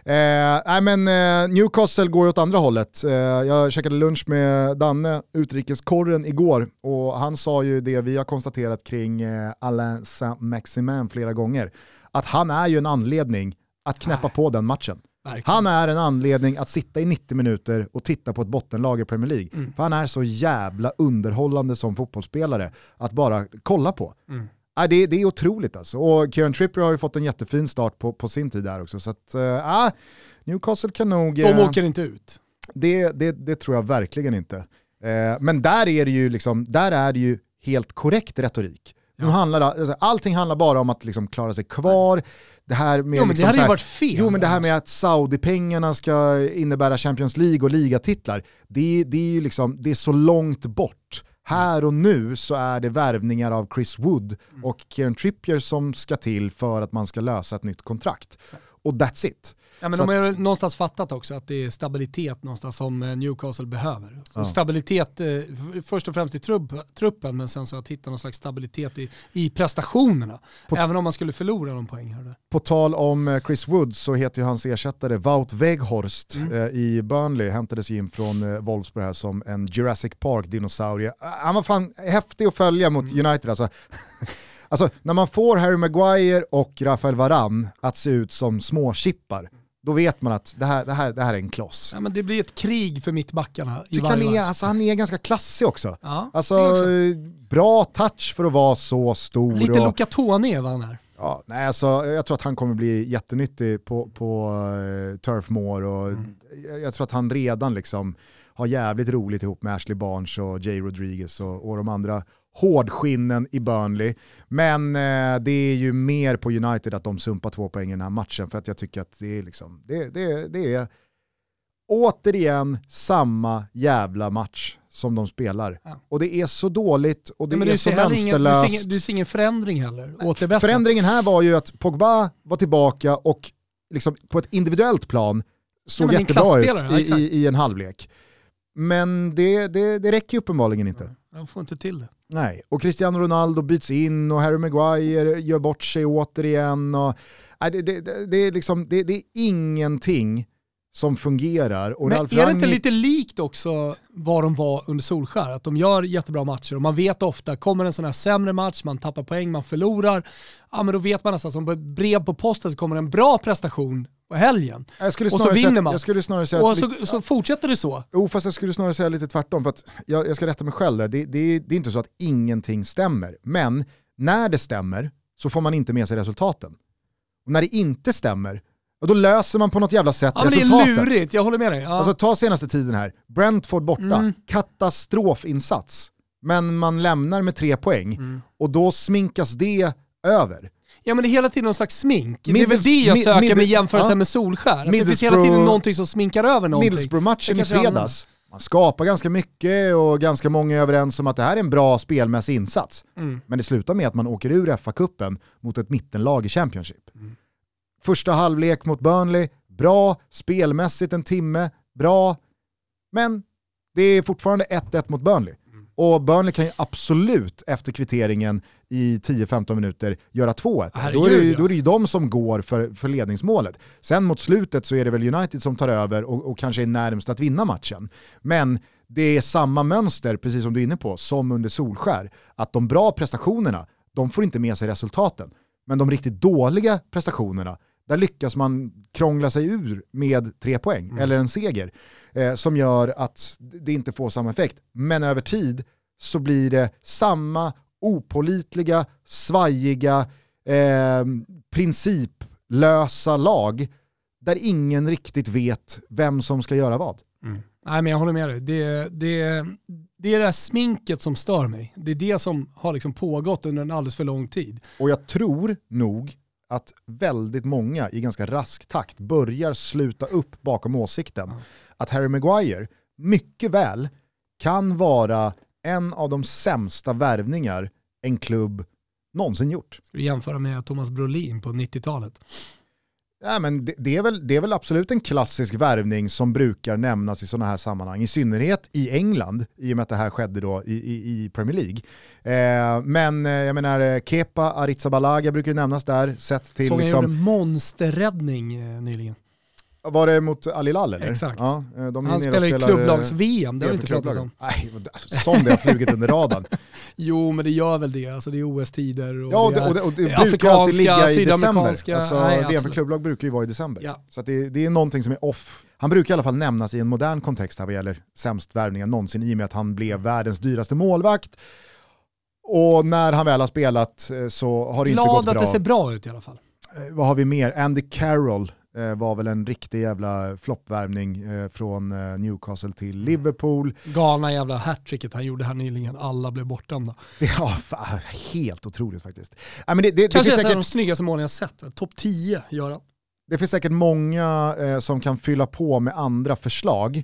Eh, nej men eh, Newcastle går åt andra hållet. Eh, jag käkade lunch med Danne, utrikeskorren, igår och han sa ju det vi har konstaterat kring eh, Alain Saint-Maximin flera gånger. Att han är ju en anledning att knäppa på den matchen. Verkligen. Han är en anledning att sitta i 90 minuter och titta på ett bottenlag i Premier League. Mm. För han är så jävla underhållande som fotbollsspelare att bara kolla på. Mm. Ja, det, det är otroligt alltså. Och Kieran Trippier har ju fått en jättefin start på, på sin tid där också. Så att, äh, Newcastle kan nog... De eh, åker inte ut. det, det, det tror jag verkligen inte. Eh, men där är det ju liksom, där är det ju helt korrekt retorik. Nu handlar, alltså, allting handlar bara om att liksom klara sig kvar. Det här med Jo men liksom det hade så ju här- varit fel. Jo men det här med att Saudi-pengarna ska innebära Champions League och ligatitlar, det, det är ju liksom, det är så långt bort. Här och nu så är det värvningar av Chris Wood Mm. och Kieran Trippier som ska till för att man ska lösa ett nytt kontrakt. Och that's it. Ja, men Så de har att- någonstans fattat också att det är stabilitet någonstans som eh, Newcastle behöver. Ja. Stabilitet eh, först och främst i trupp, truppen men sen så att hitta någon slags stabilitet i, i prestationerna. På- Även om man skulle förlora någon poäng här där. På tal om eh, Chris Wood så heter ju hans ersättare Wout Weghorst Mm. i Burnley, hämtades ju in från Wolfsburg här som en Jurassic Park-dinosaurie. Ah, Han var fan häftig att följa mot Mm. United alltså. alltså. När man får Harry Maguire och Rafael Varane att se ut som små chippar, då vet man att det här, det här, det här är en kloss. Ja, men det blir ett krig för mittbackarna i Tycker han, varje är, alltså, han är ganska klassig också. Ja, Alltså, också. eh, bra touch för att vara så stor. Lite och- Luca är vad han är. Ja, nej, alltså, jag tror att han kommer bli jättenyttig på, på uh, Turf Moor och Mm. jag, jag tror att han redan liksom har jävligt roligt ihop med Ashley Barnes och Jay Rodriguez och, och de andra hårdskinnen i Burnley. Men eh, det är ju mer på United att de sumpar två poäng i den här matchen för att jag tycker att det är liksom, det, det, det är återigen samma jävla match som de spelar. Ja. Och det är så dåligt och det Ja, är så ingen, du, ser ingen, du ser ingen förändring heller. Bättre. Förändringen här var ju att Pogba var tillbaka och liksom på ett individuellt plan såg en jättebra ut i, i, i en halvlek. Men det, det, det räcker ju uppenbarligen inte. Ja, han får inte till det. Nej, och Cristiano Ronaldo byts in och Harry Maguire gör bort sig återigen. Och, nej, det, det, det, det, är liksom, det, det är ingenting som fungerar. Och Men Ralf är det inte Rangnick- lite likt också vad de var under Solskär? Att de gör jättebra matcher och man vet ofta, kommer en sån här sämre match, man tappar poäng, man förlorar, ja men då vet man nästan som brev på posten så kommer en bra prestation på helgen. och så vinner säga, man. Jag skulle snarare säga Och så, så fortsätter det så. Jo, fast jag skulle snarare säga lite tvärtom. För att jag, jag ska rätta mig själv där. Det, det, det är inte så att ingenting stämmer. Men när det stämmer så får man inte med sig resultaten. Och när det inte stämmer, och då löser man på något jävla sätt Ja men det resultatet. är lurigt, jag håller med dig. Ja. Alltså ta senaste tiden här, Brentford borta, Mm. katastrofinsats. Men man lämnar med tre poäng Mm. och då sminkas det över. Ja men det är hela tiden någon slags smink. det är Middles- väl det jag söker med jämförelsen ja. med Solskär. Det finns hela tiden någonting som sminkar över någonting. Middlesbrough-matchen i fredags, man skapar ganska mycket och ganska många är överens om att det här är en bra spelmässig insats. Mm. Men det slutar med att man åker ur FA-cupen mot ett mittenlag i Championship. Mm. Första halvlek mot Burnley, bra, spelmässigt en timme, bra, men det är fortfarande 1-1 mot Burnley. Mm. Och Burnley kan ju absolut efter kvitteringen i 10-15 minuter göra 2-1. Herregud, Då är, det, ju- då är det ju de som går för, för ledningsmålet. Sen mot slutet så är det väl United som tar över och, och kanske är närmst att vinna matchen. Men det är samma mönster, precis som du är inne på, som under Solskär. Att de bra prestationerna, de får inte med sig resultaten. Men de riktigt dåliga prestationerna, där lyckas man krångla sig ur med tre poäng, Mm. eller en seger, eh, som gör att det inte får samma effekt. Men över tid så blir det samma opålitliga, svajiga, eh, principlösa lag där ingen riktigt vet vem som ska göra vad. Nej men jag håller med dig. Det, det, det är det här sminket som stör mig. Det är det som har liksom pågått under en alldeles för lång tid. Och jag tror nog att väldigt många i ganska rask takt börjar sluta upp bakom åsikten att Harry Maguire mycket väl kan vara en av de sämsta värvningar en klubb någonsin gjort. Ska vi jämföra med Thomas Brolin på 90-talet? Ja, men det, det, är väl, det är väl absolut en klassisk värvning som brukar nämnas i sådana här sammanhang, i synnerhet i England, i och med att det här skedde då i, i, i Premier League. Eh, men eh, jag menar, eh, Kepa Arrizabalaga brukar ju nämnas där, sett till Såg han liksom, gjorde en monsterräddning eh, nyligen. Var det mot Al Hilal eller? Exakt. Ja, eh, Han spelar ju klubblags-VM, det har vi EM inte pratat om. Nej, alltså, som det har flugit under radarn. Jo men det gör väl det, alltså det är OS-tider och Ja, och det och det, och det brukar alltid ligga i december. Alltså, nej, VM för klubblag brukar ju vara i december. Ja. Så det, det är någonting som är off. Han brukar i alla fall nämnas i en modern kontext här vad gäller sämst värvningar någonsin i och med att han blev världens dyraste målvakt. Och när han väl har spelat eh, så har det inte gått Glad bra. att det ser bra ut i alla fall. Eh, vad har vi mer? Andy Carroll eh, var väl en riktig jävla floppvärvning eh, från eh, Newcastle till Liverpool. Galna jävla hattricket han gjorde här nyligen, alla blev bortdömda. Det, ja, fan, helt otroligt faktiskt. Ja, men det, det, det, Kanske finns ett av säkert, de snyggaste målen jag sett. Topp 10 gör han. det finns säkert många eh, som kan fylla på med andra förslag,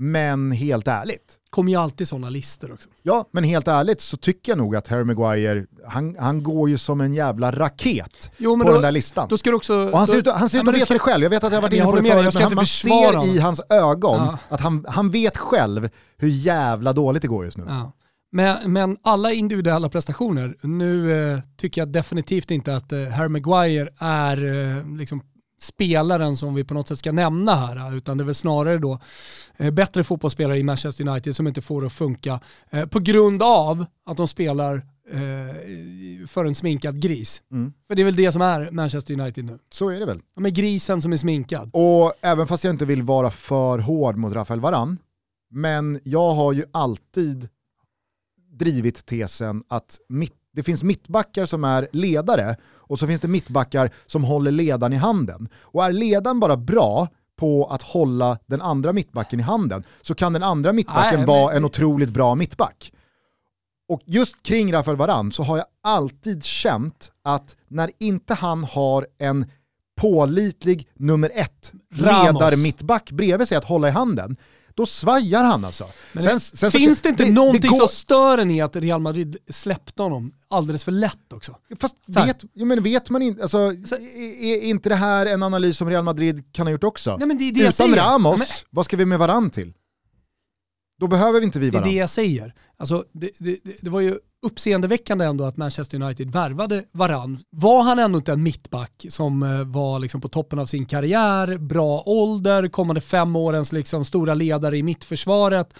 men helt ärligt, Kommer ju alltid sådana listor också. Ja, men helt ärligt så tycker jag nog att Harry Maguire, han, han går ju som en jävla raket Jo på då, den där listan. då ska också... och han ser då, ut, han ser ut att veta ska- det själv, jag vet att jag har varit inne på det förut, men han, man ser i honom. hans ögon Ja. att han, han vet själv hur jävla dåligt det går just nu. Ja. Men, men alla individuella prestationer, nu eh, tycker jag definitivt inte att eh, Harry Maguire är eh, liksom spelaren som vi på något sätt ska nämna här, utan det är väl snarare då eh, bättre fotbollsspelare i Manchester United som inte får det att funka eh, på grund av att de spelar eh, för en sminkad gris. Mm. För det är väl det som är Manchester United nu. Så är det väl. De är grisen som är sminkad. Och även fast jag inte vill vara för hård mot Rafael Varan, men jag har ju alltid drivit tesen att mitt, det finns mittbackar som är ledare och så finns det mittbackar som håller ledaren i handen. Och är ledaren bara bra på att hålla den andra mittbacken i handen så kan den andra mittbacken Nej, men vara det- en otroligt bra mittback. Och just kring Rafael Varan så har jag alltid känt att när inte han har en pålitlig nummer ett Ramos. ledarmittback bredvid sig att hålla i handen, då svajar han alltså. Men Sen- sen så- finns det inte någonting går- som stör en i att Real Madrid släppte honom alldeles för lätt också? Fast Så vet, jo, men vet man inte, alltså, Så- är, inte det här en analys som Real Madrid kan ha gjort också? Nej, men det är det Utan. Ramos, Ja, men- vad ska vi med varann till? Då behöver vi inte vi Det är varandra. det jag säger. Alltså, det, det, det- det var ju uppseendeväckande ändå att Manchester United värvade varann. Var han ändå inte en mittback som eh, var liksom på toppen av sin karriär, bra ålder, kommande fem årens liksom stora ledare i mittförsvaret,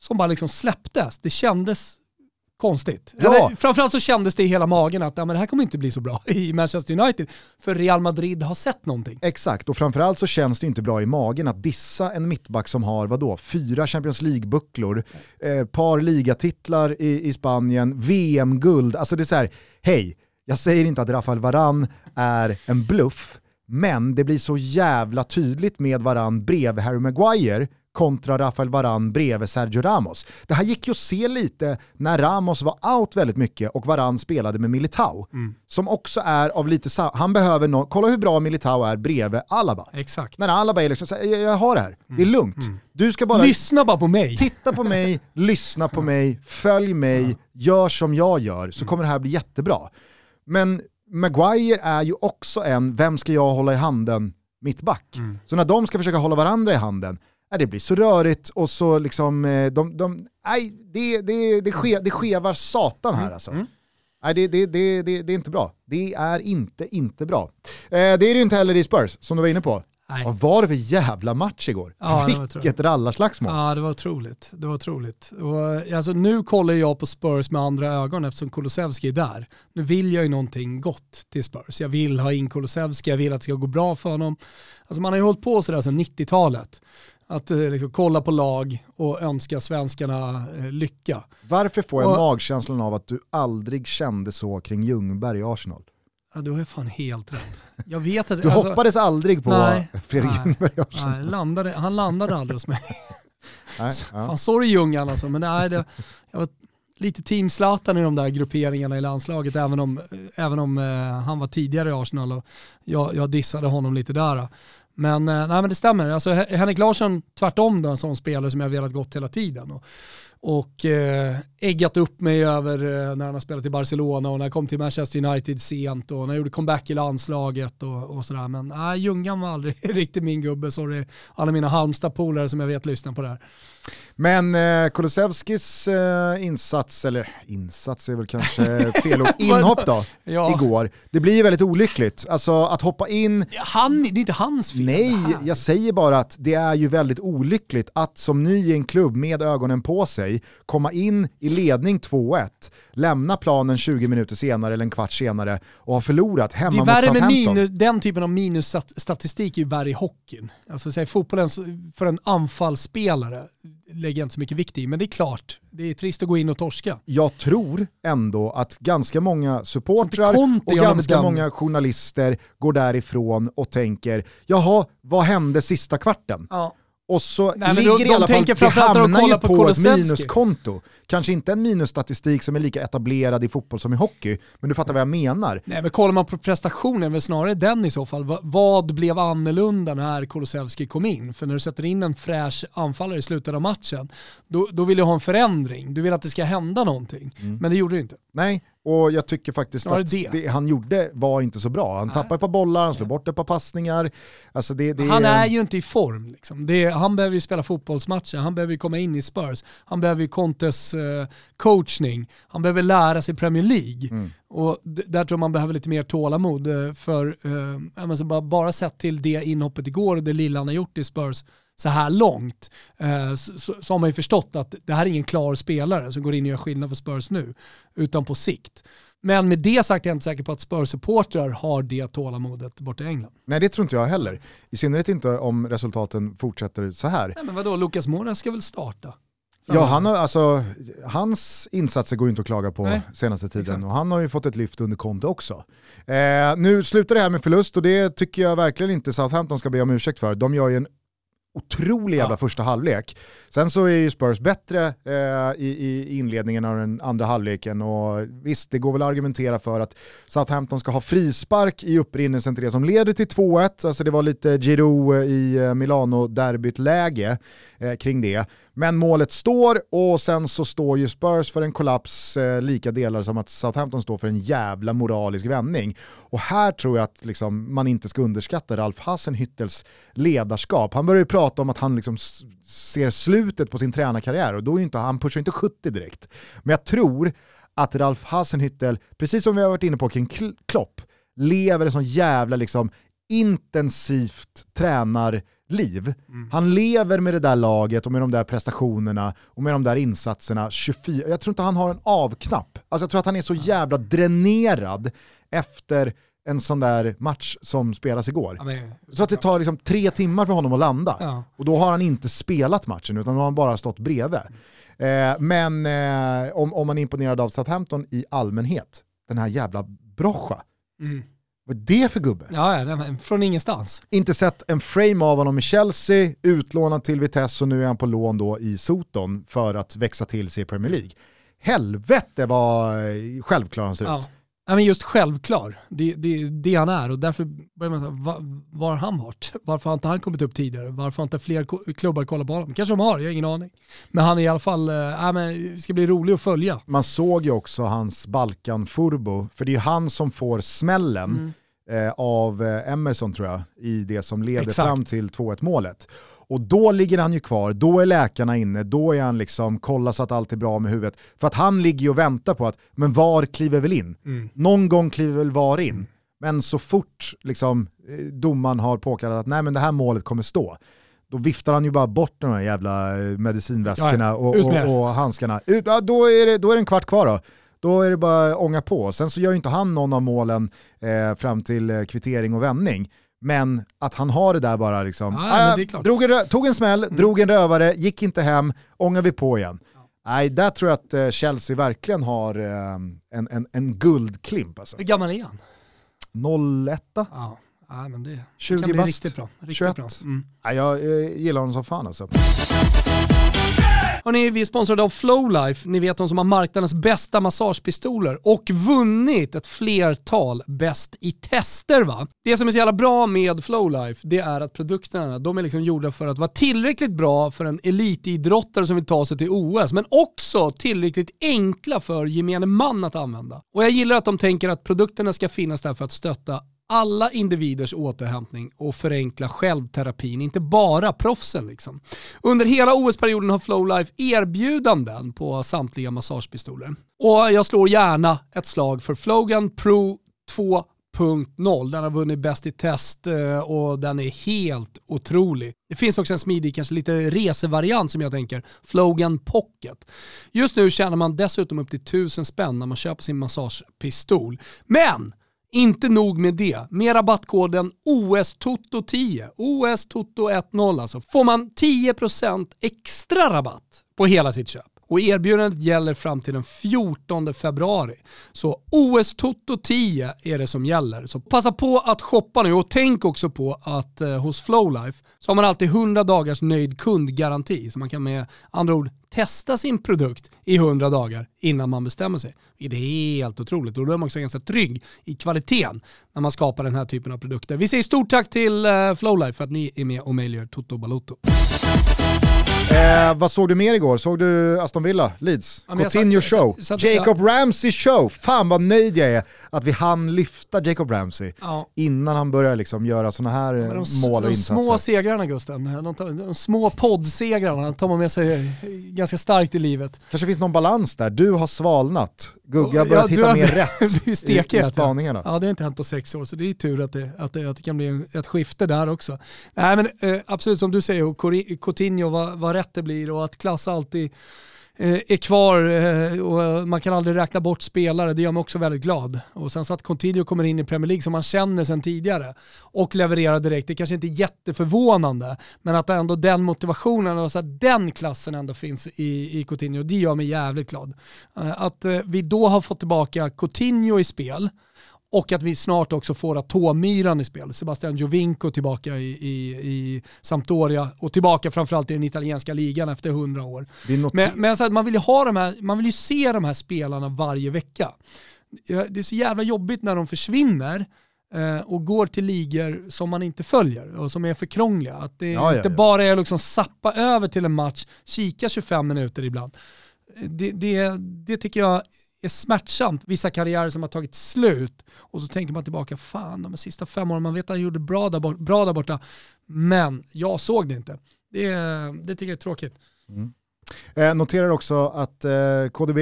som bara liksom släpptes. Det kändes konstigt. Ja. Eller, framförallt så kändes det i hela magen att ja, men det här kommer inte bli så bra i Manchester United, för Real Madrid har sett någonting. Exakt, och framförallt så känns det inte bra i magen att dissa en mittback som har, vadå, fyra Champions League-bucklor, eh, par ligatitlar i, i Spanien, VM-guld. Alltså det är så här, hej, jag säger inte att Rafael Varan är en bluff, men det blir så jävla tydligt med Varan bredvid Harry Maguire kontra Rafael Varan bredvid Sergio Ramos. Det här gick ju att se lite när Ramos var out väldigt mycket och Varan spelade med Militao. Som också är av lite, han behöver någon, kolla hur bra Militao är bredvid Alaba. Exakt. När Alaba är liksom jag, jag har det här, det är lugnt. Du ska bara Lyssna bara på mig. titta på mig, lyssna på mig, följ mig, gör som jag gör, så kommer det här bli jättebra. Men Maguire är ju också en, vem ska jag hålla i handen, mittback. Så när de ska försöka hålla varandra i handen, det blir så rörigt och så liksom, eh, de, de, nej, det, det, det, ske, det skevar satan här alltså. Nej, det, det, det, det, är inte bra. Det är inte, inte bra. Eh, det är det ju inte heller i Spurs, som du var inne på. Nej. Vad var det för jävla match igår? Ja, Vilket rallarslagsmål. Ja, det var otroligt. Det var otroligt. Och, alltså, nu kollar jag på Spurs med andra ögon eftersom Kulusevski är där. Nu vill jag ju någonting gott till Spurs. Jag vill ha in Kulusevski, jag vill att det ska gå bra för honom. Alltså, man har ju hållit på sådär sedan 90-talet. Att eh, liksom, kolla på lag och önska svenskarna eh, lycka. Varför får jag Och- magkänslan av att du aldrig kände så kring Ljungberg i Arsenal? Ja, du har ju fan helt rätt. Jag vet att... Du alltså, hoppades aldrig på nej, Fredrik nej, Ljungberg i Arsenal? Nej, landade, han landade aldrig hos mig. Nej, ja. Fan sorry Ljungan alltså, men nej, det, jag var lite team Zlatan i de där grupperingarna i landslaget, även om, även om eh, han var tidigare i Arsenal och jag, jag dissade honom lite där. Men, eh, nej, men det stämmer, alltså, Henrik Larsson tvärtom då, en sån spelare som jag velat gått hela tiden. Och, och eh, äggat upp mig över eh, när han har spelat i Barcelona och när jag kom till Manchester United sent och när jag gjorde comeback i landslaget och, och sådär. Men nej, Ljungan var aldrig riktigt min gubbe, sorry alla mina Halmstad-polare som jag vet lyssnar på det här. Men eh, Kulusevskis eh, insats, eller insats är väl kanske fel ord, inhopp då, Ja. igår. Det blir ju väldigt olyckligt. Alltså att hoppa in, Han, det är inte hans fel. nej, här. jag säger bara att det är ju väldigt olyckligt att som ny i en klubb med ögonen på sig komma in i ledning 2-1, lämna planen 20 minuter senare eller en kvart senare och ha förlorat hemma mot Southampton. minus, den typen av minusstatistik är ju värre i hockeyn. Alltså säg, fotbollen så- för en anfallsspelare lägger jag inte så mycket vikt i, men det är klart, det är trist att gå in och torska. jag tror ändå att ganska många supportrar och ganska många journalister går därifrån och tänker, jaha, vad hände sista kvarten? Ja. Och så Nej, men ligger de- det i de alla fall, det de hamnar ju på på, ett minuskonto. Kanske inte en minusstatistik som är lika etablerad i fotboll som i hockey, men du fattar vad jag menar. Nej men kollar man på prestationen, väl snarare den i så fall. Va- Vad blev annorlunda när Kulusevski kom in? För när du sätter in en fräsch anfallare i slutet av matchen, då, då vill du ha en förändring. Du vill att det ska hända någonting. Men det gjorde det inte. Nej, och jag tycker faktiskt Snarare att det. det. han gjorde var inte så bra. Han tappade ett par bollar, han slog bort ett par passningar. Alltså det, Han är ju inte i form. Liksom. Han behöver ju spela fotbollsmatcher, han behöver ju komma in i Spurs, han behöver ju Contes eh, coachning, han behöver lära sig Premier League. Mm. Och där tror jag man behöver lite mer tålamod. eh, För ja, bara, bara sett till det inhoppet igår och det lilla han har gjort i Spurs så här långt eh, så, så, så har man ju förstått att det här är ingen klar spelare som går in och gör skillnad för Spurs nu, utan på sikt. Men med det sagt är jag inte säker på att Spurs-supportrar har det tålamodet borta i England. Nej det tror inte jag heller. I synnerhet inte om resultaten fortsätter så här. Nej men vadå, Lukas Moura ska väl starta? Ja, han har, alltså, hans insatser går ju inte att klaga på Nej, senaste tiden exakt. och han har ju fått ett lyft under Conte också. Eh, nu slutar det här med förlust och det tycker jag verkligen inte Southampton ska be om ursäkt för. De gör ju en otrolig jävla Ja. första halvlek. Sen så är ju Spurs bättre eh, i, i inledningen av den andra halvleken och visst, det går väl att argumentera för att Southampton ska ha frispark i upprinnelsen till det som leder till 2-1. Alltså det var lite Giroud i eh, Milano-derbyt läge eh, kring det. Men målet står och sen så står ju Spurs för en kollaps eh, lika delar som att Southampton står för en jävla moralisk vändning. Och här tror jag att liksom, man inte ska underskatta Ralf Hassenhüttels ledarskap. Han börjar ju prata om att han liksom ser slutet på sin tränarkarriär och då är inte, han pushar inte 70 direkt. Men jag tror att Ralf Hassenhüttel, precis som vi har varit inne på kring Klopp, lever en sån jävla liksom intensivt tränarliv. Mm. Han lever med det där laget och med de där prestationerna och med de där insatserna 24, jag tror inte han har en avknapp. Alltså jag tror att han är så jävla dränerad efter en sån där match som spelas igår. Ja, men, så att det tar liksom tre timmar för honom att landa. Ja. Och då har han inte spelat matchen utan då har han bara stått bredvid. Eh, men eh, om, om man är imponerad av Southampton i allmänhet, den här jävla Brocha. Mm. Vad är det för gubbe? Ja, ja, från ingenstans. Inte sett en frame av honom i Chelsea, utlånad till Vitesse och nu är han på lån då i Soton för att växa till sig i Premier League. Helvete vad eh, självklar han ser ja. ut. Ja, men just självklar, det är det, det, han är och därför börjar man säga, var, var har han varit? Varför har inte han kommit upp tidigare? Varför har inte fler klubbar kollat på honom? Kanske de har, jag har ingen aning. Men han är i alla fall, äh, men det ska bli rolig att följa. Man såg ju också hans Balkan-furbo, för det är han som får smällen mm. eh, av eh, Emerson tror jag, i det som leder Exakt. fram till 2-1 målet. Och då ligger han ju kvar, då är läkarna inne, då är han liksom, kolla så att allt är bra med huvudet. För att han ligger ju och väntar på att, men VAR kliver väl in? Mm. Någon gång kliver väl VAR in? Mm. Men så fort liksom, eh, domaren har påkallat att nej men det här målet kommer stå, då viftar han ju bara bort de här jävla eh, medicinväskorna ja, och, och, och, handskarna. Ut, ja, då, är det, då är det en kvart kvar då. Då är det bara att ånga på. Sen så gör ju inte han någon av målen eh, fram till eh, kvittering och vändning. Men att han har det där bara liksom, ja, äh, drog en, tog en smäll, mm. drog en rövare, gick inte hem, ångar vi på igen. Ja. Nej, där tror jag att uh, Chelsea verkligen har uh, en, en, en guldklimp. Alltså. Hur gammal är han? 01 Ja, ja men det, 20 det kan bli riktigt bra. Riktigt 21. bra. Mm. Ja, jag uh, gillar honom som fan alltså. Hörrni, vi är sponsrade av Flowlife, ni vet de som har marknadens bästa massagepistoler och vunnit ett flertal bäst i tester va. Det som är så jävla bra med Flowlife, det är att produkterna, de är liksom gjorda för att vara tillräckligt bra för en elitidrottare som vill ta sig till OS, men också tillräckligt enkla för gemene man att använda. Och jag gillar att de tänker att produkterna ska finnas där för att stötta alla individers återhämtning och förenkla självterapin, inte bara proffsen. Liksom. Under hela OS-perioden har Flowlife erbjudanden på samtliga massagepistoler. Och jag slår gärna ett slag för Flogan Pro 2.0. Den har vunnit bäst i test eh, och den är helt otrolig. Det finns också en smidig, kanske lite resevariant som jag tänker, Flogan Pocket. Just nu tjänar man dessutom upp till 1000 spänn när man köper sin massagepistol. Men inte nog med det, med rabattkoden OSTOTO10, OSTOTO10 alltså, får man 10% extra rabatt på hela sitt köp. Och erbjudandet gäller fram till den 14 februari. Så OS Toto 10 är det som gäller. Så passa på att shoppa nu och tänk också på att eh, hos Flowlife så har man alltid 100 dagars nöjd kundgaranti. Så man kan med andra ord testa sin produkt i 100 dagar innan man bestämmer sig. Det är helt otroligt och då är man också ganska trygg i kvaliteten när man skapar den här typen av produkter. Vi säger stort tack till eh, Flowlife för att ni är med och möjliggör Toto Balotto. Eh, vad såg du mer igår? Såg du Aston Villa, Leeds? Ja, Coutinho show, satt, satt, Jacob ja. Ramsey show. Fan vad nöjd jag är att vi hann lyfta Jacob Ramsey ja. innan han började liksom göra sådana här ja, de, mål och de insatser. De små segrarna Gusten, de, de, de små poddsegrarna tar man med sig ganska starkt i livet. Kanske finns någon balans där, du har svalnat. Gugga har börjat hitta har, mer rätt i, i spaningarna. Ja det har inte hänt på sex år så det är tur att det, att det, att det kan bli ett skifte där också. Nej men eh, absolut som du säger, Coutinho var, var rätt det blir och att klass alltid Eh, är kvar eh, och man kan aldrig räkna bort spelare, det gör mig också väldigt glad. Och sen så att Coutinho kommer in i Premier League som man känner sedan tidigare och levererar direkt, det kanske inte är jätteförvånande, men att ändå den motivationen och så att den klassen ändå finns i, i Coutinho, det gör mig jävligt glad. Eh, att vi då har fått tillbaka Coutinho i spel, och att vi snart också får Atomyran i spel. Sebastian Giovinco tillbaka i, i, i Sampdoria och tillbaka framförallt i den italienska ligan efter 100 år. Men, men alltså, man, vill ju ha de här, man vill ju se de här spelarna varje vecka. Det är så jävla jobbigt när de försvinner eh, och går till ligor som man inte följer och som är för krångliga. Att det Ja, ja, inte ja. bara är liksom sappa över till en match, kika 25 minuter ibland. Det, det, det tycker jag är smärtsamt. Vissa karriärer som har tagit slut och så tänker man tillbaka, fan de sista fem åren, man vet att han gjorde bra där, bort, bra där borta, men jag såg det inte. Det, det tycker jag är tråkigt. Eh, noterar också att eh, KDB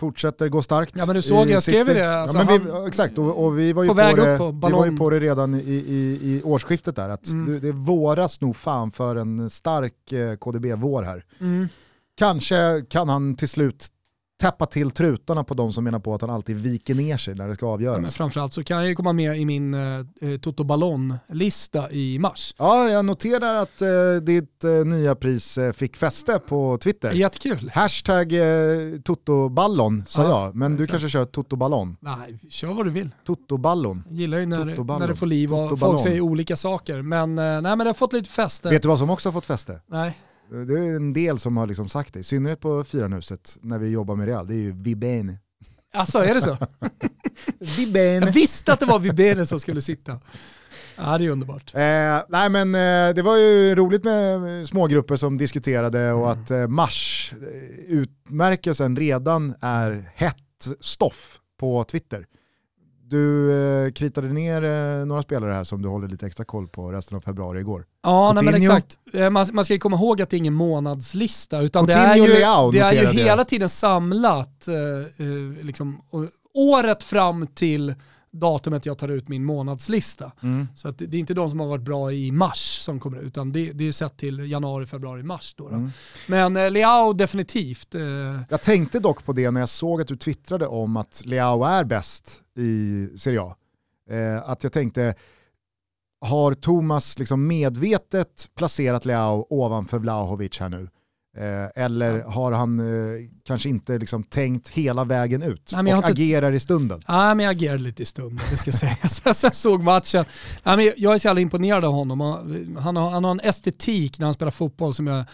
fortsätter gå starkt. Ja, men du såg, jag skrev det. Alltså, ja, men vi, exakt, och, och vi var ju På på, det, på vi var ju på det redan i, i, i årsskiftet där, att Mm. det, det våras nog fan för en stark eh, KDB-vår här. Mm. Kanske kan han till slut täppa till trutarna på de som menar på att han alltid viker ner sig när det ska Ja, men avgöras. framförallt så kan jag ju komma med i min eh, eh, Toto Ballon-lista i mars. Ja, jag noterar att eh, ditt eh, nya pris eh, fick fäste på Twitter. Jättekul. Hashtag eh, Totoballon sa Ja, jag, men du exakt. kanske kör Totoballon. Nej, kör vad du vill. Totoballon. Jag gillar ju när, Totoballon. när det får liv och folk säger olika saker. Men, eh, nej, men det har fått lite fäste. Vet du vad som också har fått fäste? Nej. Det är en del som har liksom sagt det, i synnerhet på Fyranhuset när vi jobbar med Real, det är ju Vibene. Alltså är det så? Vibene. Jag visste att det var Vibene som skulle sitta. Ja, det är underbart. Eh, nej men eh, det var ju roligt med eh, smågrupper som diskuterade och att eh, mars eh, redan är hett stoff på Twitter. Du eh, kritade ner eh, några spelare här som du håller lite extra koll på resten av februari igår. Ja, nej, men exakt. Eh, Man, man ska ju komma ihåg att det är ingen månadslista, utan det Coutinho är och ju, Leao det är ju hela tiden samlat eh, eh, liksom, året fram till datumet jag tar ut min månadslista. Så att det, det är inte de som har varit bra i mars som kommer ut, utan det, det är sett till januari, februari, mars. Då, då. Mm. Men eh, Leao definitivt. Eh, Jag tänkte dock på det när jag såg att du twittrade om att Leao är bäst i Serie A. Eh, att jag tänkte, har Thomas liksom medvetet placerat Leao ovanför Vlahovic här nu? Eh, eller har han eh, kanske inte liksom tänkt hela vägen ut Nej, och inte- agerar i stunden? Ja, men jag agerade lite i stunden, det ska sägas. Jag såg matchen. Ja, men jag är så jävla imponerad av honom. Han- Han har, han har en estetik när han spelar fotboll som jag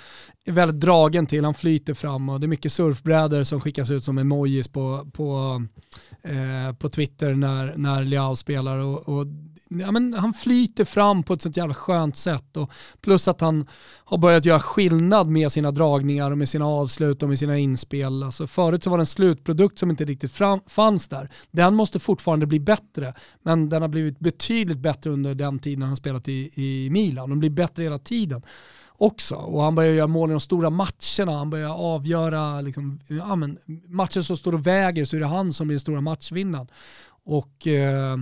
är väldigt dragen till. Han flyter fram och det är mycket surfbrädor som skickas ut som emojis på, på, eh, på Twitter när, när Leao spelar. Och, och, ja, men han flyter fram på ett sånt jävla skönt sätt. Och plus att han har börjat göra skillnad med sina dragningar och med sina avslut och med sina inspel. Alltså förut så var det en slutprodukt som inte riktigt fram, fanns där. Den måste fortfarande bli bättre, men den har blivit betydligt bättre under den tiden han spelat i, i Milan. Den blir bättre hela tiden också. Och han börjar göra mål i de stora matcherna, han börjar avgöra liksom, ja, men, matcher som står och väger så är det han som blir den stora matchvinnaren. Och eh,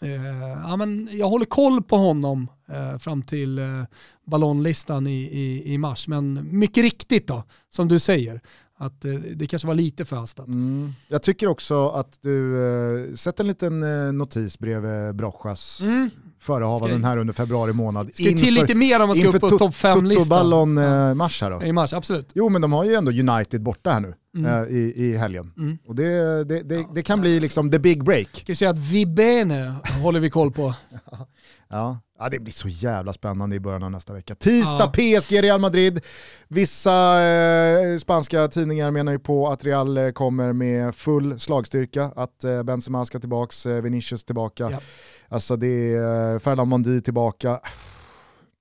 eh, ja, men jag håller koll på honom eh, fram till eh, ballonlistan i, i, i mars. Men mycket riktigt då, som du säger, att eh, det kanske var lite för hastat. Mm. Jag tycker också att du eh, sätter en liten eh, notis bredvid Brochas Mm. förehavanden här under februari månad. Ska ju till lite mer om man ska upp på topp 5-listan. Toto-ballon eh, mars här då. I mars, absolut. Jo men de har ju ändå United borta här nu Mm. eh, i, i helgen. Mm. Och det, det, det, det kan bli liksom the big break. Jag säga att Vibene håller vi koll på. Ja. ja, det blir så jävla spännande i början av nästa vecka. Tisdag PSG Real Madrid. Vissa eh, spanska tidningar menar ju på att Real eh, kommer med full slagstyrka, att eh, Benzema ska tillbaks, eh, Vinicius tillbaka. Ja. Alltså det är eh, Ferdinand Mondi tillbaka.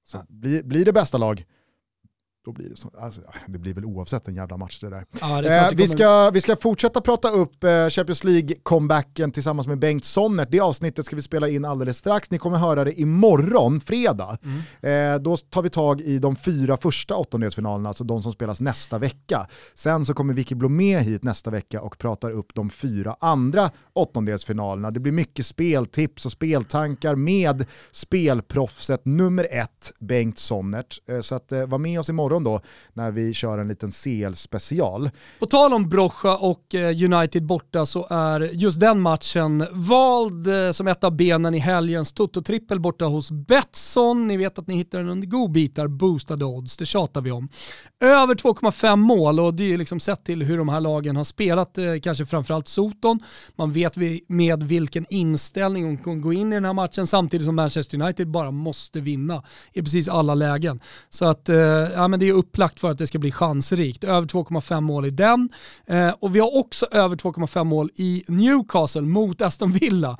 Så blir, blir det bästa lag, då blir det så. Alltså, det blir väl oavsett en jävla match det där. Ja, det Eh, det vi, ska, vi ska fortsätta prata upp eh, Champions League-comebacken tillsammans med Bengt Sonnert. Det avsnittet ska vi spela in alldeles strax. Ni kommer höra det imorgon, fredag. Mm. Eh, då tar vi tag i de fyra första åttondelsfinalerna, alltså de som spelas nästa vecka. Sen så kommer Vicky Blomé hit nästa vecka och pratar upp de fyra andra åttondelsfinalerna. Det blir mycket speltips och speltankar med spelproffset nummer ett, Bengt Sonnert. Eh, så att, eh, var med oss imorgon då när vi kör en liten CL-special. På tal om Brocha och eh, United borta så är just den matchen vald eh, som ett av benen i helgens Toto-trippel borta hos Betsson. Ni vet att ni hittar den under godbitar, boostade odds, det tjatar vi om. Över 2,5 mål och det är liksom sett till hur de här lagen har spelat, eh, kanske framförallt Soton. Man vet med vilken inställning hon kommer gå in i den här matchen samtidigt som Manchester United bara måste vinna i precis alla lägen. Så att, ja men det det är upplagt för att det ska bli chansrikt. Över 2,5 mål i den. Eh, och vi har också över 2,5 mål i Newcastle mot Aston Villa.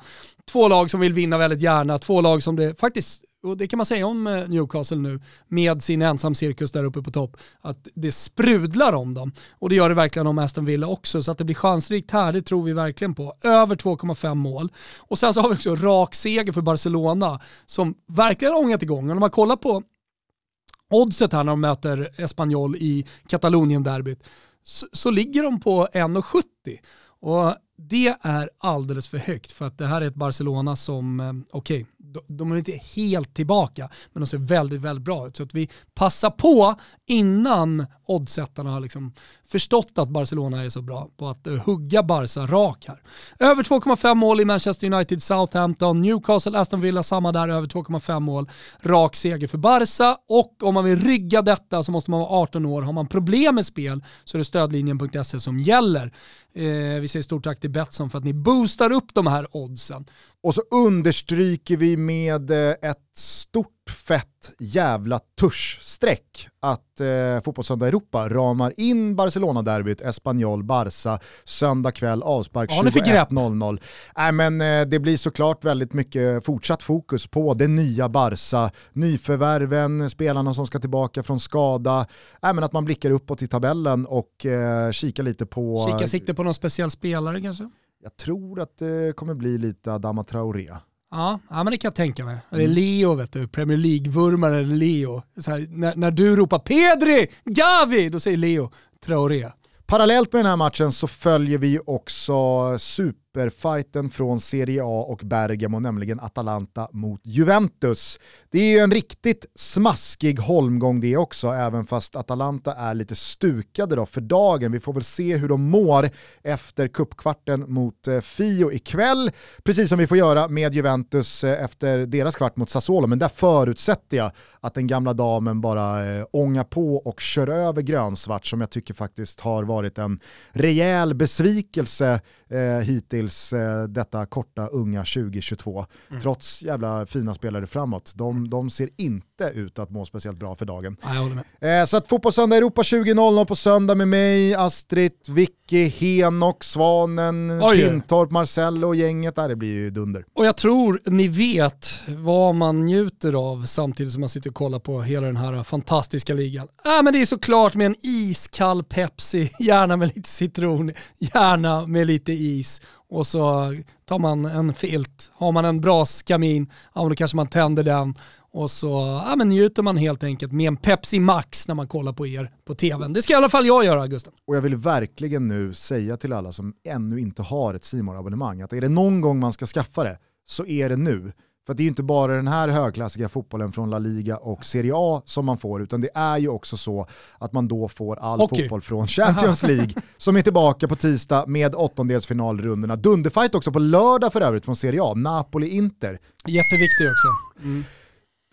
Två lag som vill vinna väldigt gärna, två lag som det faktiskt och det kan man säga om eh, Newcastle nu, med sin ensam cirkus där uppe på topp, att det sprudlar om dem. Och det gör det verkligen om Aston Villa också, så att det blir chansrikt här, det tror vi verkligen på. Över 2,5 mål. Och sen så har vi också rak seger för Barcelona, som verkligen har ångat igång. Och när man kollar på oddset här när de möter Espanyol i Katalonien-derbyt, så, så ligger de på 1,70. Och det är alldeles för högt för att det här är ett Barcelona som, eh, okej, okay, de är inte helt tillbaka, men de ser väldigt, väldigt bra ut. Så att vi passar på innan oddsättarna har liksom förstått att Barcelona är så bra på att eh, hugga Barca rak här. Över 2,5 mål i Manchester United, Southampton, Newcastle, Aston Villa, samma där, över 2,5 mål. Rak seger för Barca och om man vill rygga detta så måste man vara 18 år. Har man problem med spel så är det stödlinjen.se som gäller. Eh, vi säger stort tack till Betsson för att ni boostar upp de här oddsen. Och så understryker vi med eh, ett stort fett jävla tuschstreck att eh, Fotbollssöndag Europa ramar in Barcelona-derbyt, Espanyol, Barca, söndag kväll, avspark ja, 21.00. Nej men eh, det blir såklart väldigt mycket fortsatt fokus på det nya Barca, nyförvärven, spelarna som ska tillbaka från skada, Nej men att man blickar uppåt i tabellen och eh, kikar lite på... Kika sikte på någon speciell spelare kanske? Jag tror att det kommer bli lite Adama Traoré. Ja, ja, men det kan jag tänka mig. Det är mm. Leo, vet du, Premier League-vurmaren Leo. Här, när, när du ropar Pedri, Gavi, då säger Leo Traoré. Parallellt med den här matchen så följer vi också super superfighten från Serie A och Bergamo, nämligen Atalanta mot Juventus. Det är ju en riktigt smaskig holmgång det också, även fast Atalanta är lite stukade då för dagen. Vi får väl se hur de mår efter kuppkvarten mot eh, Fio ikväll, precis som vi får göra med Juventus eh, efter deras kvart mot Sassuolo, men där förutsätter jag att den gamla damen bara eh, ångar på och kör över grönsvart som jag tycker faktiskt har varit en rejäl besvikelse eh, hittills eh, detta korta unga 2022. Mm. Trots jävla fina spelare framåt. De, de ser inte ut att må speciellt bra för dagen. Eh, så att Fotbollssöndag Europa 20.00 på söndag med mig, Astrid, Vicky, Henok, Svanen, Oj. Pintorp, Marcello och gänget. Där det blir ju dunder. Och jag tror ni vet vad man njuter av samtidigt som man sitter och kollar på hela den här fantastiska ligan. Äh, men det är såklart med en iskall Pepsi, gärna med lite citron, gärna med lite is och så tar man en filt. Har man en braskamin, ja då kanske man tänder den och så ja, men njuter man helt enkelt med en Pepsi Max när man kollar på er på tvn. Det ska i alla fall jag göra Gusten. Och jag vill verkligen nu säga till alla som ännu inte har ett simor abonnemang att är det någon gång man ska skaffa det så är det nu. För det är ju inte bara den här högklassiga fotbollen från La Liga och Serie A som man får, utan det är ju också så att man då får all Hockey. fotboll från Champions League, som är tillbaka på tisdag med åttondelsfinalrundorna. Dunderfight också på lördag för övrigt från Serie A, Napoli-Inter. Jätteviktig också. Mm.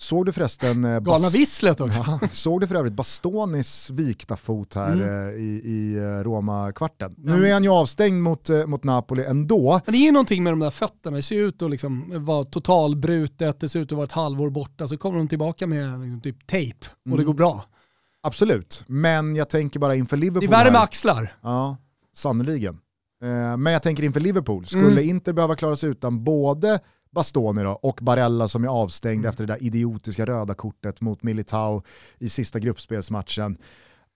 Såg du förresten... Eh, Galna visslet också. Ja, såg du för övrigt Bastonis vikta fot här mm. eh, i, i eh, Roma-kvarten? Mm. Nu är han ju avstängd mot, mot Napoli ändå. Men det är ju någonting med de där fötterna, det ser ut att liksom vara totalbrutet, det ser ut att vara ett halvår borta, så kommer de tillbaka med liksom, typ tejp och mm. det går bra. Absolut, men jag tänker bara inför Liverpool. Det är värre med axlar. Ja, sannoliken. Men jag tänker inför Liverpool, skulle mm. inte behöva klara sig utan både Bastoni då, och Barella som är avstängd mm. efter det där idiotiska röda kortet mot Militao i sista gruppspelsmatchen.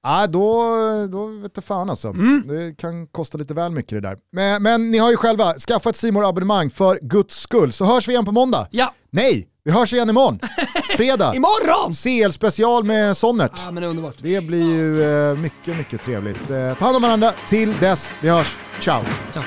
Ah, då, då vet jag fan alltså. Mm. Det kan kosta lite väl mycket det där. Men, men ni har ju själva skaffat simor abonnemang för guds skull, så hörs vi igen på måndag. Ja. Nej, vi hörs igen imorgon. Fredag. imorgon! CL-special med Sonnert. Ja, men det, underbart. det blir ju eh, mycket, mycket trevligt. Eh, ta hand om varandra till dess vi hörs. Ciao. Ciao.